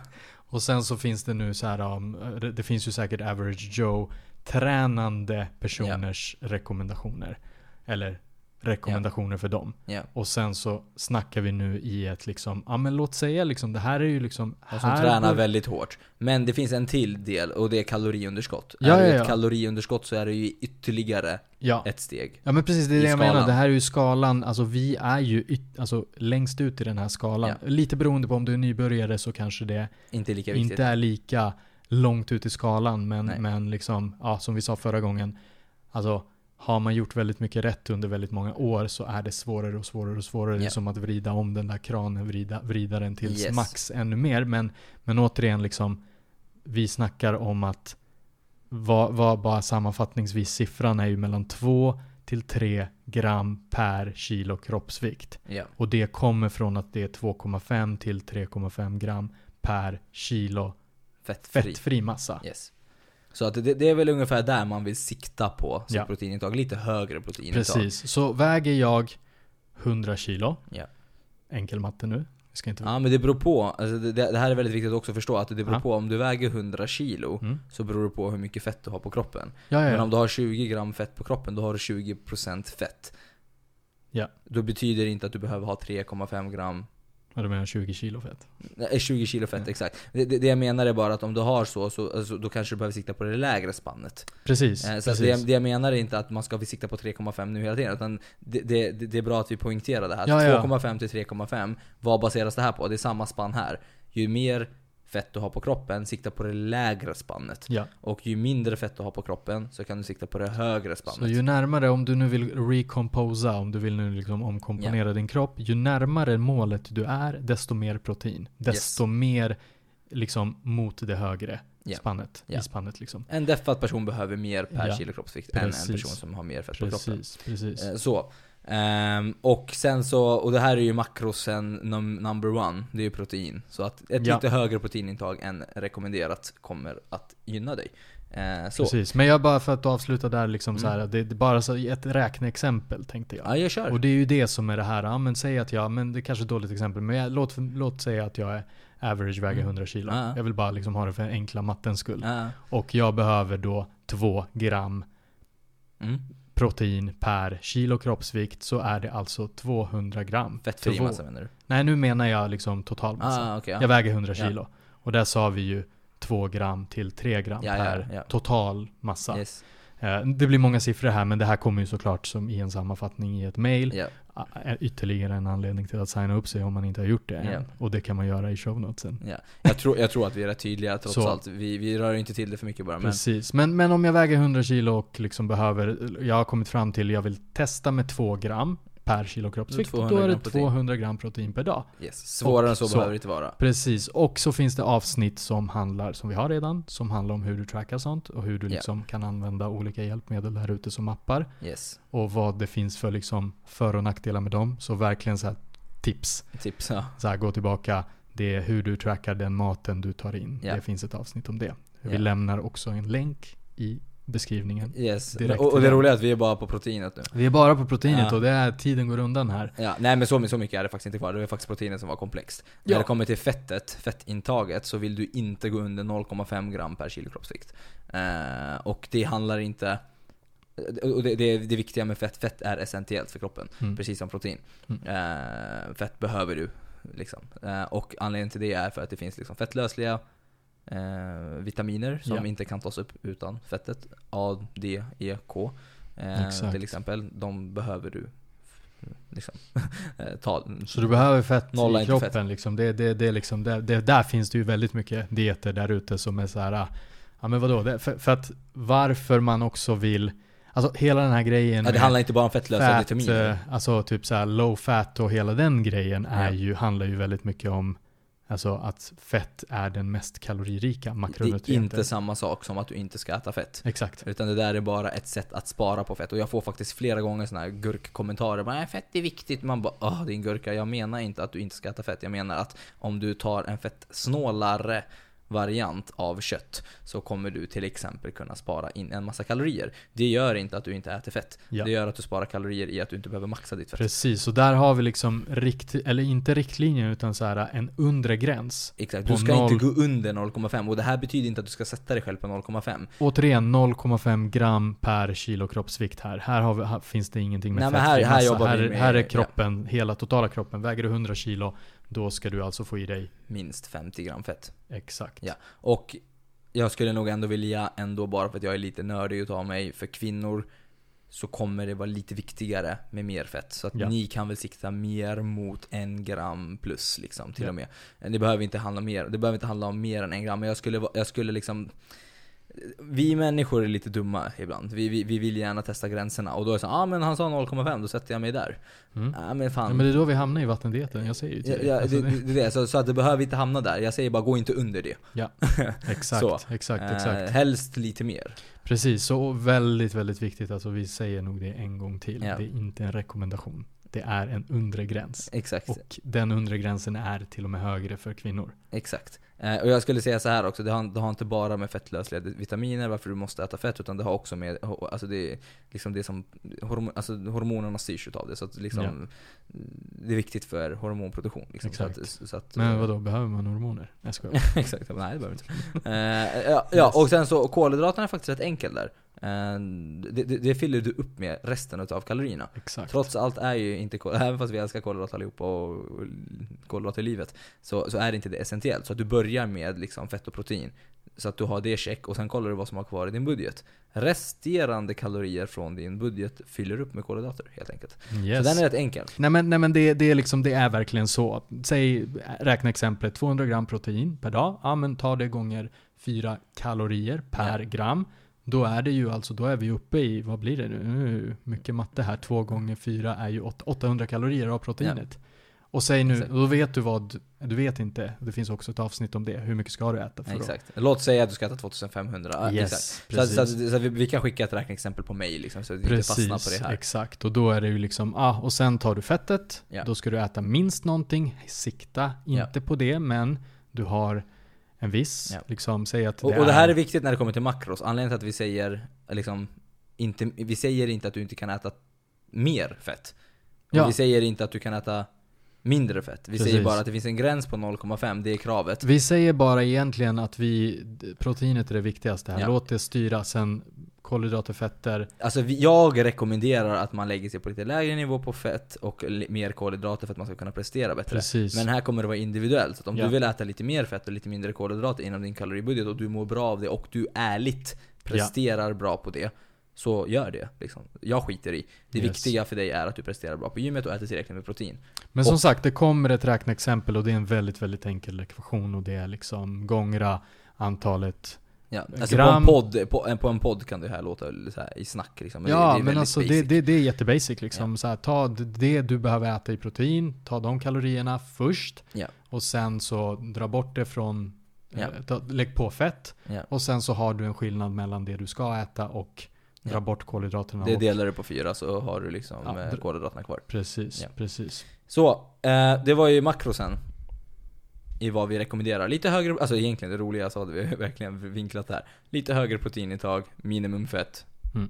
S2: Och sen så finns det nu så här, um, det finns ju säkert average Joe tränande personers rekommendationer. Eller rekommendationer för dem.
S1: Ja.
S2: Och sen så snackar vi nu i ett liksom, ja men låt säga liksom, det här är ju liksom
S1: Och som tränar väldigt hårt. Men det finns en till del och det är kaloriunderskott.
S2: Ja,
S1: är det
S2: ja,
S1: ett
S2: ja.
S1: kaloriunderskott så är det ju ytterligare
S2: Ja.
S1: ett steg.
S2: Ja men precis, det är det jag menar.
S1: skalan.
S2: Det här är ju skalan, alltså vi är ju yt, alltså, längst ut i den här skalan. Lite beroende på om du är nybörjare så kanske det
S1: Inte lika viktigt.
S2: inte är lika långt ut i skalan. Men,
S1: Nej.
S2: men liksom, ja som vi sa förra gången. Alltså har man gjort väldigt mycket rätt under väldigt många år så är det svårare och svårare och svårare. Det är
S1: Ja.
S2: som att vrida om den där kranen, vrida, vrida den till
S1: Yes.
S2: max ännu mer. Men, men återigen liksom, vi snackar om att vad, vad bara sammanfattningsvis siffran är ju mellan 2 till 3 gram per kilo kroppsvikt.
S1: Ja.
S2: Och det kommer från att det är 2,5 till 3,5 gram per kilo
S1: Fettfri.
S2: fettfri massa.
S1: Yes. Så att det, det är väl ungefär där man vill sikta på sitt
S2: Ja.
S1: proteinintag. Lite högre proteinintag.
S2: Precis. Så väger jag 100 kilo,
S1: Ja.
S2: enkel matte nu, inte...
S1: Ja men det beror på, alltså det, det här är väldigt viktigt också att förstå att det beror
S2: Ja.
S1: på om du väger 100 kilo
S2: Mm.
S1: så beror det på hur mycket fett du har på kroppen.
S2: Ja, ja,
S1: Men om du har 20 gram fett på kroppen, då har du 20% fett.
S2: Ja.
S1: Då betyder det inte att du behöver ha 3,5 gram
S2: Ja, du menar 20 kilo fett?
S1: Nej, 20 kilo fett,
S2: Ja.
S1: exakt. Det, det, jag menar är bara att om du har så, så alltså, då kanske du behöver sikta på det lägre spannet.
S2: Precis.
S1: Eh, så
S2: precis.
S1: det, det jag menar är inte att man ska sikta på 3,5 nu hela tiden, utan det, det, det är bra att vi poängterar det här.
S2: Ja.
S1: 2,5 till 3,5, vad baseras det här på? Det är samma spann här. Ju mer fett du har på kroppen, sikta på det lägre spannet.
S2: Ja.
S1: Och ju mindre fett du har på kroppen, så kan du sikta på det högre spannet.
S2: Så ju närmare, om du nu vill recomposa, om du vill nu liksom omkomponera din kropp, ju närmare målet du är, desto mer protein. Desto mer liksom mot det högre
S1: Ja.
S2: spannet.
S1: Ja.
S2: I spannet liksom.
S1: En deffad person behöver mer per
S2: Ja.
S1: kilo kroppsvikt än en
S2: Precis.
S1: person som har mer fett på kroppen.
S2: Precis, precis.
S1: Eh, Så. Ehm, och sen så, och det här är ju makrosen num- number one, det är ju protein. Så att ett
S2: Ja.
S1: lite högre proteinintag än rekommenderat kommer att gynna dig. Så.
S2: Precis, men jag bara för att avsluta där liksom så
S1: Mm.
S2: här, det, det bara så ett räkneexempel tänkte jag.
S1: Ja, jag kör.
S2: Och det är ju det som är det här, ja men säg att jag, men det är kanske är ett dåligt exempel, men jag, låt, låt säga att jag är average, väger
S1: Mm.
S2: 100 kilo.
S1: Ja.
S2: Jag vill bara liksom ha det för enkla mattens skull.
S1: Ja.
S2: Och jag behöver då 2 gram
S1: Mm.
S2: Protein per kilo kroppsvikt, så är det alltså 200 gram.
S1: Fettfri massa menar du?
S2: Nej, nu menar jag liksom totalmassa.
S1: Ah.
S2: Jag
S1: ja.
S2: väger 100
S1: Ja.
S2: kilo. Och där sa vi ju 2 gram till 3 gram
S1: Ja, ja,
S2: per
S1: ja.
S2: total massa.
S1: Yes.
S2: Eh, Det blir många siffror här, men det här kommer ju såklart som i en sammanfattning i ett mail. Ytterligare en anledning till att signa upp sig om man inte har gjort det än.
S1: Ja.
S2: Och det kan man göra i show notesen.
S1: Ja. Jag, tror, jag tror att vi är rätt tydliga trots
S2: Så.
S1: allt. Vi, vi rör inte till det för mycket bara. Men,
S2: Precis. Men, men om jag väger 100 kilo och liksom behöver, jag har kommit fram till, jag vill testa med 2 gram per kilo kroppsvikt. Då
S1: 200
S2: är det
S1: gram protein.
S2: 200 gram protein per dag.
S1: yes. Svårare än så,
S2: så.
S1: behöver det inte vara.
S2: Precis, och så finns det avsnitt som handlar, som vi har redan, som handlar om hur du trackar sånt och hur du liksom kan använda olika hjälpmedel där ute som appar.
S1: Yes.
S2: Och vad det finns för liksom för och nackdelar med dem. Så verkligen så här tips.
S1: Tips, ja.
S2: Så här, gå tillbaka. Det är hur du trackar den maten du tar in.
S1: Ja.
S2: Det finns ett avsnitt om det. Vi
S1: Ja.
S2: lämnar också en länk i beskrivningen.
S1: Yes.
S2: Direkt
S1: Och, och det roliga är att vi är bara på proteinet nu.
S2: Vi är bara på proteinet
S1: Ja.
S2: och det är tiden går undan här.
S1: Ja, nej men så, så mycket är det faktiskt inte kvar. Det är faktiskt proteinet som var komplext. När
S2: Ja.
S1: det kommer till fettet, fettintaget, så vill du inte gå under 0,5 gram per kilo kroppsvikt. Eh, och det handlar inte... Och det, det, det viktiga med fett, fett är essentiellt för kroppen.
S2: Mm.
S1: Precis som protein.
S2: Mm.
S1: Eh, fett behöver du. Liksom. Eh, och anledningen till det är för att det finns liksom fettlösliga eh, vitaminer som
S2: Ja.
S1: inte kan tas upp utan fettet. A, D, E, K. Eh, till exempel. De behöver du liksom, eh, ta.
S2: Så du behöver fett i kroppen
S1: fett.
S2: liksom. Det, det, det, liksom det, det, där finns det ju väldigt mycket dieter där ute som är så här. ah, Ja men vadå? Det, för, för att varför man också vill Alltså hela den här grejen
S1: Ja, det handlar inte bara om fettlösa
S2: fat,
S1: vitaminer.
S2: eh, alltså typ så här low fat och hela den grejen är
S1: Ja.
S2: ju, handlar ju väldigt mycket om Alltså att fett är den mest kaloririka
S1: Det är
S2: makronutrienten.
S1: inte samma sak som att du inte ska äta fett.
S2: Exakt.
S1: Utan det där är bara ett sätt att spara på fett. Och jag får faktiskt flera gånger såna här gurkkommentarer. Bara, "Nej, fett är viktigt. Man bara åh din gurka. Jag menar inte att du inte ska äta fett. Jag menar att om du tar en fettsnålare variant av kött så kommer du till exempel kunna spara in en massa kalorier. Det gör inte att du inte äter fett.
S2: Ja.
S1: Det gör att du sparar kalorier i att du inte behöver maxa ditt fett.
S2: Precis, och där har vi liksom rikt, eller inte riktlinjer utan så här en undre gräns.
S1: Exakt. Du ska
S2: noll-
S1: inte gå under 0,5 och det här betyder inte att du ska sätta dig själv på 0,5.
S2: Återigen 0,5 gram per kilo kroppsvikt här. Här, vi, här finns det ingenting med
S1: Nej, men
S2: fettfri
S1: här- här
S2: här,
S1: med-
S2: här är
S1: ja.
S2: kroppen, hela totala kroppen. Väger du 100 kilo, då ska du alltså få i dig
S1: Minst 50 gram fett.
S2: exakt.
S1: Ja. Och jag skulle nog ändå vilja, ändå bara för att jag är lite nördig utav mig, för kvinnor så kommer det vara lite viktigare med mer fett. Så att
S2: Ja.
S1: ni kan väl sikta mer mot en gram plus liksom, till
S2: Ja.
S1: och med. Det behöver inte handla mer, det behöver inte handla om mer än en gram, men jag skulle, jag skulle liksom vi människor är lite dumma ibland. Vi, vi, vi vill gärna testa gränserna och då är det så ah, men han sa 0,5, då sätter jag mig där.
S2: Mm.
S1: Ja men fan.
S2: Ja, men det är då vi hamnar i vattendieten, jag säger ju till
S1: Ja,
S2: dig.
S1: ja,
S2: Alltså,
S1: det, det, så, så att det behöver inte hamna där. Jag säger bara gå inte under det.
S2: exakt,
S1: så.
S2: exakt,
S1: Eh,
S2: exakt.
S1: helst lite mer.
S2: Precis, så väldigt, väldigt viktigt. Alltså vi säger nog det en gång till.
S1: Ja.
S2: Det är inte en rekommendation. Det är en undre gräns.
S1: Exakt.
S2: Och den undre gränsen är till och med högre för kvinnor.
S1: Exakt. Eh, och jag skulle säga så här också, det har, det har inte bara med fettlösliga vitaminer, varför du måste äta fett, utan det har också med, alltså det är liksom det som, hormon, alltså hormonerna styrs utav det. Så att liksom,
S2: Ja.
S1: det är viktigt för hormonproduktion. Liksom, så
S2: Exakt.
S1: att, så att,
S2: Men
S1: eh,
S2: vadå, behöver man hormoner? Jag skojar.
S1: Exakt, nej det behöver inte. Eh, ja, ja, och sen så kolhydraterna är faktiskt rätt enkel där. Eh, det, det, det fyller du upp med resten utav kalorierna.
S2: Exakt.
S1: Trots allt är ju inte även fast vi älskar kolhydrater allihopa och kolhydrater i livet, så, så är det inte det essentiellt. Så att du börjar med liksom fett och protein, så att du har det check och sen kollar du vad som har kvar i din budget. Resterande kalorier från din budget fyller upp med kolhydrater helt enkelt.
S2: Yes.
S1: Så den är rätt enkel.
S2: Nej men, nej, men det, det, är liksom, det är verkligen så. Säg, räkna exemplet 200 gram protein per dag. Ja men ta det gånger 4 kalorier per gram. Då är det ju alltså, då är vi uppe i, vad blir det nu? mycket matte här. 2 gånger 4 är ju åt- 800 kalorier av proteinet. Och säg nu,
S1: Exakt.
S2: då vet du vad, du vet inte, det finns också ett avsnitt om det, hur mycket ska du äta för att-
S1: Exakt. Låt säga att du ska äta 2500. Ja,
S2: Yes,
S1: exakt. Så,
S2: precis.
S1: så, så, så vi, vi kan skicka ett räkneexempel på mail liksom, så att vi inte fastnar på
S2: Precis,
S1: det här.
S2: exakt. Och då är det ju liksom, ah, och sen tar du fettet,
S1: Ja.
S2: då ska du äta minst någonting, sikta inte på det, men du har en viss,
S1: Ja.
S2: liksom, säg att
S1: Och, och det här är viktigt när det kommer till makros. Anledningen till att vi säger liksom, inte, vi säger inte att du inte kan äta mer fett.
S2: Ja.
S1: vi säger inte att du kan äta mindre fett. Vi säger
S2: Precis.
S1: bara att det finns en gräns på 0,5, det är kravet.
S2: Vi säger bara egentligen att vi, proteinet är det viktigaste här.
S1: Ja.
S2: Låt det styra, sen kolhydrater, fetter.
S1: Alltså jag rekommenderar att man lägger sig på lite lägre nivå på fett och mer kolhydrater för att man ska kunna prestera bättre.
S2: Precis.
S1: Men här kommer det vara individuellt. Så att om
S2: Ja.
S1: du vill äta lite mer fett och lite mindre kolhydrater inom din kaloribudget och du mår bra av det och du ärligt presterar bra på det. Så gör det. Liksom. Jag skiter i. Det
S2: Yes.
S1: viktiga för dig är att du presterar bra på gymmet och äter tillräckligt med protein.
S2: Men som
S1: och-
S2: sagt, det kommer ett räkneexempel och det är en väldigt, väldigt enkel ekvation och det är liksom gångra antalet.
S1: Ja, alltså
S2: Gram-
S1: på, en podd, på, på en podd kan det här låta så här i snack liksom. Men det-
S2: ja,
S1: det är
S2: men alltså det, det, det är jättebasic liksom. Så här, ta det du behöver äta i protein, ta de kalorierna först.
S1: Ja.
S2: Och sen så dra bort det från,
S1: Ja.
S2: eh, ta, lägg på fett.
S1: Ja.
S2: Och sen så har du en skillnad mellan det du ska äta och dra
S1: Ja.
S2: bort kolhydraterna.
S1: Det delar du på fyra så har du liksom
S2: Ja,
S1: eh,
S2: dr-
S1: kolhydraterna kvar.
S2: Precis,
S1: Ja.
S2: precis.
S1: Så, eh, det var ju makrosen. I vad vi rekommenderar. Lite högre, alltså egentligen det roliga så hade vi verkligen vinklat det här. Lite högre proteinintag, minimum fett.
S2: Mm.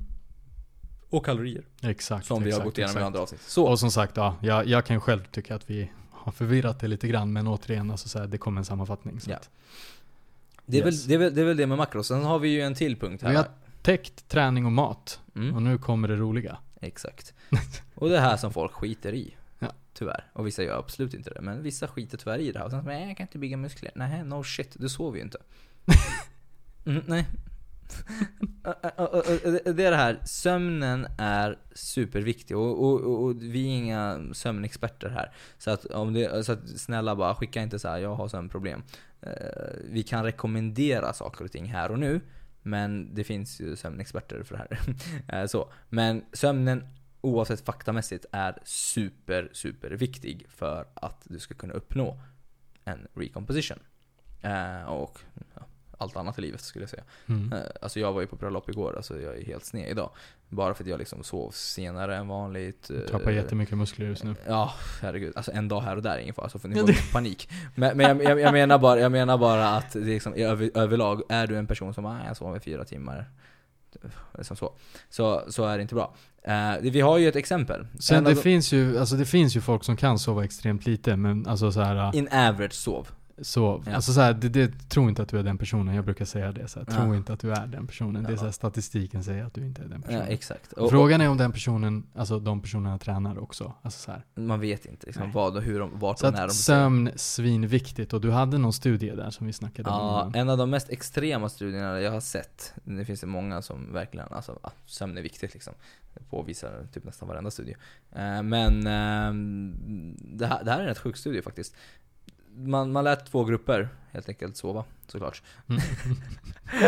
S1: Och kalorier.
S2: Exakt.
S1: Som vi har
S2: exakt,
S1: gått igenom i
S2: exakt.
S1: andra avsnitt. Så,
S2: Och som sagt, ja, jag, jag kan själv tycka att vi har förvirrat det lite grann, men återigen, alltså så här, det kommer en sammanfattning. Så
S1: Ja.
S2: att,
S1: det är,
S2: yes.
S1: väl, det, är väl, det är väl det med makros. Sen har vi ju en till punkt här.
S2: Vi har täckt träning och mat,
S1: Mm.
S2: och nu kommer det roliga.
S1: Exakt. Och det här som folk skiter i. Tyvärr. Och vissa gör absolut inte det. Men vissa skiter tyvärr i det här. Och sen så, jag kan inte bygga muskler. Nej, no shit. Du sover ju inte. Mm, nej. det är det här. Sömnen är superviktig. Och, och, och, och vi är inga sömnexperter här. Så att, om det, så att snälla bara skicka inte så här, jag har sömnproblem. Eh, vi kan rekommendera saker och ting här och nu. Men det finns ju sömnexperter för det här. Eh, så. Men sömnen oavsett faktamässigt är super, super viktig för att du ska kunna uppnå en recomposition. Eh, och ja, allt annat i livet skulle jag säga.
S2: Mm.
S1: Eh, alltså jag var ju på bröllop igår, alltså jag är helt sned idag. Bara för att jag liksom sov senare än vanligt.
S2: Du
S1: eh,
S2: tappar jättemycket muskler just nu.
S1: Ja, herregud. Alltså en dag här och där är ingen fara, så får ni få panik. Men, men jag, jag, jag, menar bara, jag menar bara att det liksom, över, överlag, är du en person som ah, jag sover fyra timmar, liksom så, så, så är det inte bra. Det- vi har ju ett exempel.
S2: Sen
S1: En
S2: det
S1: de-
S2: finns ju, alltså det finns ju folk som kan sova extremt lite, men alltså så här,
S1: In average sov.
S2: Så,
S1: Ja.
S2: alltså så här, det, det, tro inte att du är den personen, jag brukar säga det så här, tro
S1: Ja.
S2: inte att du är den personen. Det är
S1: Ja.
S2: så här, statistiken säger att du inte är den
S1: Ja,
S2: personen.
S1: exakt. Och,
S2: Frågan är om den personen, alltså de personerna tränar också. Alltså så här.
S1: man vet inte liksom,
S2: Nej.
S1: vad och hur de, vart
S2: Så
S1: de
S2: att sömn, svinviktigt. Och du hade någon studie där som vi snackade om
S1: Ja,
S2: innan.
S1: en av de mest extrema studierna jag har sett, det finns det många som verkligen, alltså ja, sömn är viktigt liksom. Det påvisar typ nästan varenda studie. Eh, Men ehm, det här, det här är en rätt sjuk studie faktiskt. Man, man lät två grupper helt enkelt sova, såklart.
S2: Mm.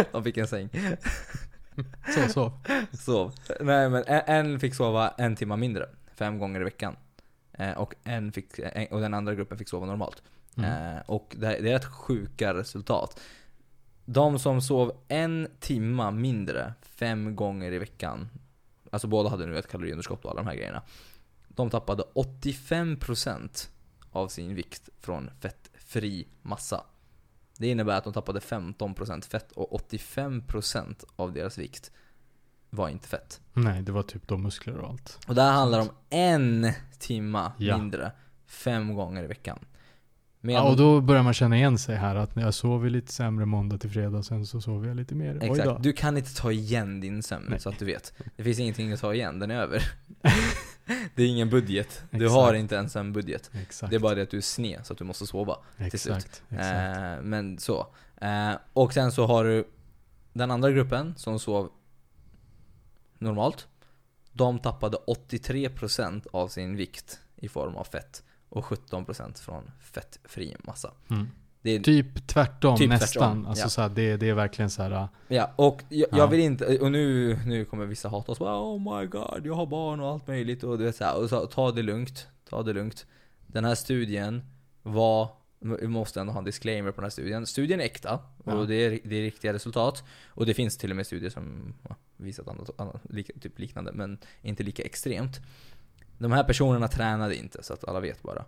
S1: De fick en säng.
S2: Så, så.
S1: Sov. Nej men en, fick sova en timme mindre, fem gånger i veckan. Eh, Och, en fick, och den andra gruppen fick sova normalt.
S2: Mm.
S1: Eh, och det, det är rätt sjuka resultat. De som sov en timma mindre fem gånger i veckan, alltså båda hade nu ett kaloriunderskott och alla de här grejerna. De tappade 85% av sin vikt från fettfri massa. Det innebär att de tappade 15% fett och 85% av deras vikt var inte fett.
S2: Nej, det var typ då muskler och allt.
S1: Och det här handlar om en timma
S2: Ja.
S1: mindre, fem gånger i veckan.
S2: Ja, och då börjar man känna igen sig här att jag sover lite sämre måndag till fredag, sen så sover jag lite mer.
S1: Exakt. Du kan inte ta igen din sömn,
S2: Nej.
S1: så att du vet. Det finns ingenting att ta igen, den är över. det är ingen budget. Du
S2: Exakt.
S1: har inte ens en budget.
S2: Exakt.
S1: Det är bara det att du är sned, så att du måste sova. till slut.
S2: Exakt. Exakt.
S1: Eh, men så. Eh, och sen så har du den andra gruppen som sov normalt. De tappade 83% av sin vikt i form av fett. Och 17% från fettfri massa.
S2: Mm.
S1: Är
S2: Typ tvärtom
S1: Typ
S2: nästan.
S1: tvärtom,
S2: Alltså
S1: ja.
S2: så här, det, det är verkligen så här. äh,
S1: Ja, och jag,
S2: Ja.
S1: jag vill inte, och nu, nu kommer vissa hata oss Oh my god, jag har barn och allt möjligt och du vet så här, och så, ta det lugnt, ta det lugnt. den här studien var vi måste ändå ha en disclaimer på den här studien. Studien är äkta och
S2: Ja.
S1: det, är, det är riktiga resultat. Och det finns till och med studier som visat annat, annat, typ liknande, men inte lika extremt. De här personerna tränade inte, så att alla vet bara.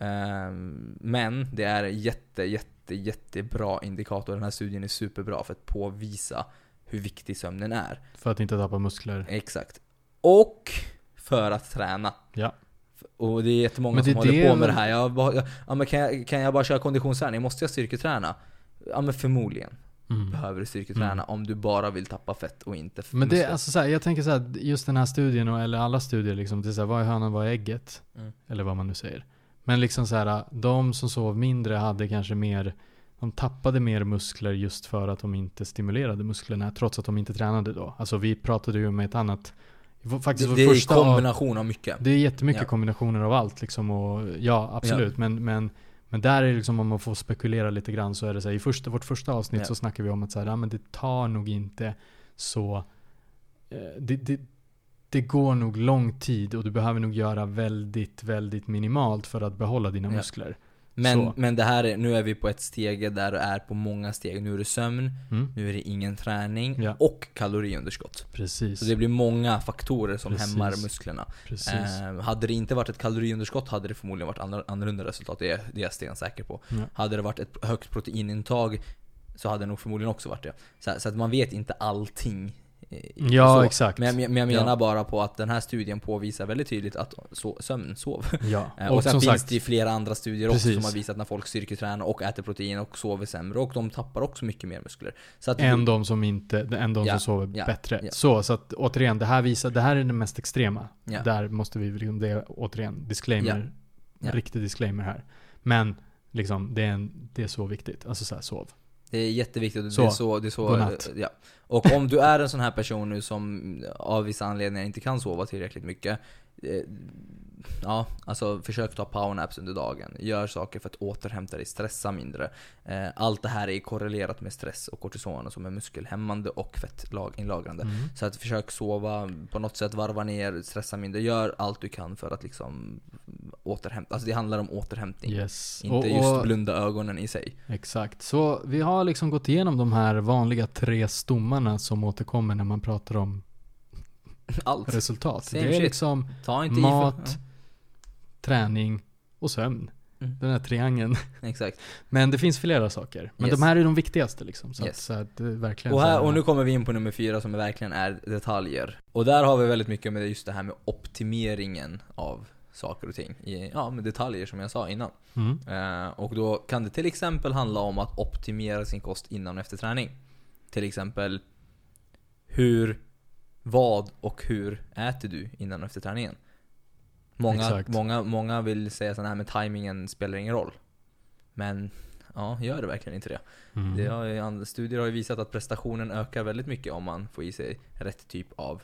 S1: Ehm, men det är jätte, jätte, jättebra indikator. Den här studien är superbra för att påvisa hur viktig sömnen är.
S2: För att inte tappa muskler.
S1: Exakt. Och för att träna.
S2: Ja.
S1: Och det är jättemånga
S2: det
S1: som
S2: är
S1: håller
S2: det
S1: på med det här. Jag bara, jag, ja, men kan, jag, kan jag bara köra konditionsträning? Måste jag styrketräna? Ja men förmodligen
S2: Mm.
S1: behöver du styrketräna
S2: Mm.
S1: om du bara vill tappa fett och inte f-
S2: Men det
S1: muskler.
S2: alltså så här, jag tänker så här, just den här studien, och- eller alla studier liksom, det är så här, vad är hönan, vad är ägget?
S1: Mm.
S2: Eller vad man nu säger. Men liksom så här, de som sov mindre hade kanske mer, de tappade mer muskler just för att de inte stimulerade musklerna, trots att de inte tränade då. Alltså vi pratade ju med ett annat, faktiskt
S1: Det, det är
S2: första av-
S1: kombination av mycket.
S2: Det är jättemycket
S1: Ja.
S2: kombinationer av allt liksom och ja, absolut. Men, men, men där är det liksom om man får spekulera lite grann så är det så här, i första, vårt första avsnitt
S1: Ja.
S2: så snackar vi om att så här, ja, men det tar nog inte så, eh, det, det, det går nog lång tid och du behöver nog göra väldigt, väldigt minimalt för att behålla dina muskler.
S1: Men,
S2: Så.
S1: men det här är, nu är vi på ett steg där du är på många steg. Nu är det sömn,
S2: Mm?
S1: nu är det ingen träning
S2: Ja.
S1: och kaloriunderskott.
S2: Precis.
S1: Så det blir många faktorer som
S2: Precis.
S1: hämmar musklerna.
S2: Precis.
S1: Eh, hade det inte varit ett kaloriunderskott hade det förmodligen varit andra, annorlunda resultat, det är, det är jag stensäker på.
S2: Ja.
S1: Hade det varit ett högt proteinintag så hade det nog förmodligen också varit det. Så, så att man vet inte allting.
S2: Ja,
S1: så.
S2: exakt.
S1: Men jag, men jag menar
S2: Ja.
S1: bara på att den här studien påvisar väldigt tydligt att så, sömn, sov.
S2: Ja,
S1: Eh, Och,
S2: och,
S1: sen finns
S2: sagt,
S1: det ju flera andra studier också
S2: Precis.
S1: som har visat när folk styrketränar och äter protein och sover sämre och de tappar också mycket mer muskler. Så att
S2: än de som inte, än de
S1: Ja,
S2: som sover
S1: ja,
S2: bättre. Så, så att återigen, det här visar, det här är det mest extrema. Där måste vi, liksom, det är återigen, disclaimer, riktig disclaimer här. Men, liksom, det är, en, det är så viktigt. Alltså så här, sov.
S1: Det är jätteviktigt
S2: Så,
S1: det är så, det är så
S2: godnatt.
S1: ja. Och om du är en sån här person nu som av vissa anledningar inte kan sova tillräckligt mycket eh, Ja, alltså försök ta powernaps under dagen. Gör saker för att återhämta dig, stressa mindre. Eh, Allt det här är korrelerat med stress och kortison som är muskelhämmande och fettinlagrande.
S2: Mm.
S1: Så att försök sova på något sätt, varva ner, stressa mindre. Gör allt du kan för att liksom återhämta. Alltså det handlar om återhämtning.
S2: Yes.
S1: Inte
S2: och,
S1: just blunda ögonen i sig.
S2: Exakt. Så vi har liksom gått igenom de här vanliga tre stommarna som återkommer när man pratar om
S1: Allt.
S2: resultat.
S1: Same
S2: det är
S1: shit.
S2: liksom mat. Träning och sömn.
S1: Mm.
S2: Den här triangeln.
S1: Exakt.
S2: Men det finns flera saker. Men
S1: Yes.
S2: de här är de viktigaste liksom. Så,
S1: Yes.
S2: att, så att är verkligen
S1: Och, här, och nu kommer vi in på nummer fyra som verkligen är detaljer. Och där har vi väldigt mycket med just det här med optimeringen av saker och ting. I, ja, med detaljer som jag sa innan.
S2: Mm.
S1: Eh, och då kan det till exempel handla om att optimera sin kost innan och efter träning. Till exempel hur, vad och hur äter du innan och efter träningen? Många,
S2: Exakt.
S1: många, många vill säga sådär här med timingen spelar ingen roll. Men ja, gör det verkligen inte det?
S2: Mm.
S1: Det har studier har ju visat att prestationen ökar väldigt mycket om man får i sig rätt typ av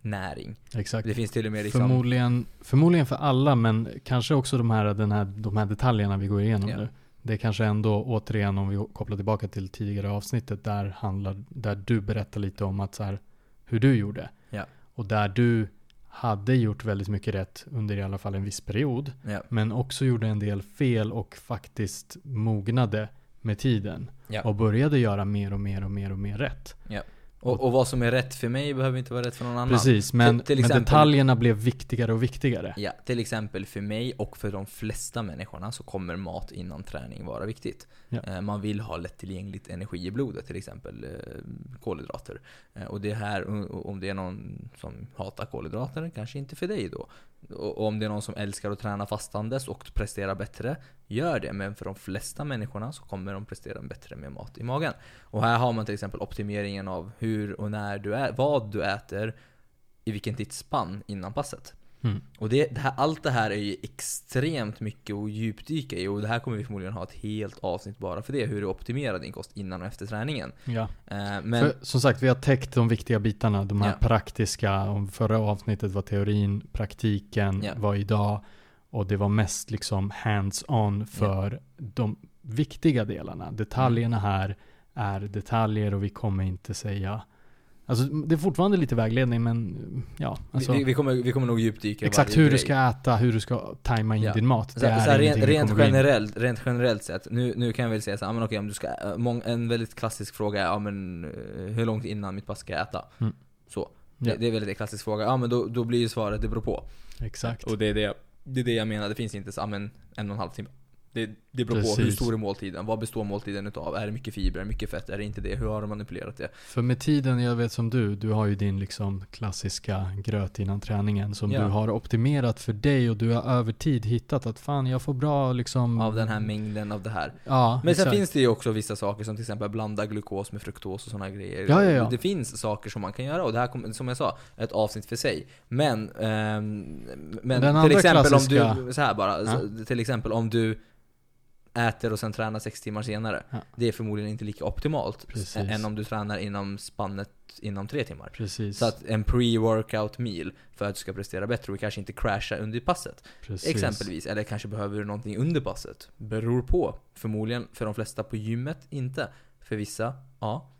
S1: näring.
S2: Exakt.
S1: Det finns till och med liksom...
S2: Förmodligen, förmodligen för alla, men kanske också de här, den här, de här detaljerna vi går igenom
S1: Ja.
S2: nu. Det är kanske ändå, återigen om vi kopplar tillbaka till tidigare avsnittet, där, handlar, där du berättar lite om att så här, hur du gjorde.
S1: Ja.
S2: Och där du hade gjort väldigt mycket rätt under i alla fall en viss period.
S1: Ja,
S2: Men också gjorde en del fel och faktiskt mognade med tiden.
S1: ja.
S2: Och började göra mer och mer och mer och mer rätt.
S1: Och, och vad som är rätt för mig behöver inte vara rätt för någon annan.
S2: Precis, men,
S1: Till- till
S2: men
S1: exempel-
S2: detaljerna blev viktigare och viktigare.
S1: Ja, till exempel för mig och för de flesta människorna så kommer mat innan träning vara viktigt.
S2: Ja.
S1: Eh, Man vill ha lättillgängligt energi i blodet, till exempel eh, kolhydrater. Eh, Och det här, om det är någon som hatar kolhydrater, kanske inte för dig då. Och om det är någon som älskar att träna fastandes och prestera bättre, gör det. Men för de flesta människorna så kommer de prestera bättre med mat i magen. Och här har man till exempel optimeringen av hur och när du är, vad du äter, i vilken tidsspann innan passet.
S2: Mm.
S1: Och det, det här, allt det här är ju extremt mycket att djupdyka i och det här kommer vi förmodligen ha ett helt avsnitt bara för det. Hur du optimerar din kost innan och efter träningen.
S2: Ja.
S1: Eh, men
S2: För, som sagt, vi har täckt de viktiga bitarna. De här
S1: Ja.
S2: praktiska. Om förra avsnittet var teorin, praktiken
S1: Ja.
S2: var idag. Och det var mest liksom hands-on för de viktiga delarna. Detaljerna här är detaljer och vi kommer inte säga Alltså det är fortfarande lite vägledning men ja, alltså,
S1: vi, vi, kommer, vi kommer nog djupdyka
S2: Exakt hur du
S1: grej.
S2: ska äta, hur du ska tajma in
S1: Ja.
S2: din mat.
S1: Så,
S2: Det är
S1: så här, rent, rent, generellt, rent generellt sett, nu, nu kan jag väl säga så här, men okej om du ska, äh, mång, en väldigt klassisk fråga är, ja men eh, hur långt innan mitt pass ska jag äta?
S2: Mm.
S1: Så.
S2: Ja.
S1: Det, det är väldigt en klassisk fråga, ja men då, då blir ju svaret, det beror på.
S2: Exakt.
S1: Och det är det, det är det jag menar, det finns inte så, men en och en halv timme. Det, det beror på hur
S2: Precis.
S1: stor är måltiden, vad består måltiden utav? Är det mycket fibrer, mycket fett, är det inte det? Hur har du manipulerat det?
S2: För med tiden, jag vet som du, du har ju din liksom klassiska gröt innan träningen som
S1: Ja.
S2: du har optimerat för dig och du har över tid hittat att fan jag får bra liksom
S1: Av den här mängden av det här.
S2: Ja,
S1: Men sen
S2: exakt.
S1: finns det ju också vissa saker som till exempel blanda glukos med fruktos och sådana grejer.
S2: Ja, ja, ja.
S1: Det finns saker som man kan göra och det här kommer, som jag sa, ett avsnitt för sig. Men, ehm, men
S2: Den
S1: till exempel
S2: klassiska-
S1: om du, så här bara,
S2: Ja.
S1: till exempel om du äter och sen tränar sex timmar senare.
S2: Ja.
S1: Det är förmodligen inte lika optimalt
S2: Precis.
S1: än om du tränar inom spannet inom tre timmar.
S2: Precis.
S1: Så att en pre-workout meal för att du ska prestera bättre och kanske inte crasha under passet.
S2: Precis.
S1: Exempelvis, eller kanske behöver du någonting under passet. Beror på. Förmodligen för de flesta på gymmet inte. För vissa, ja.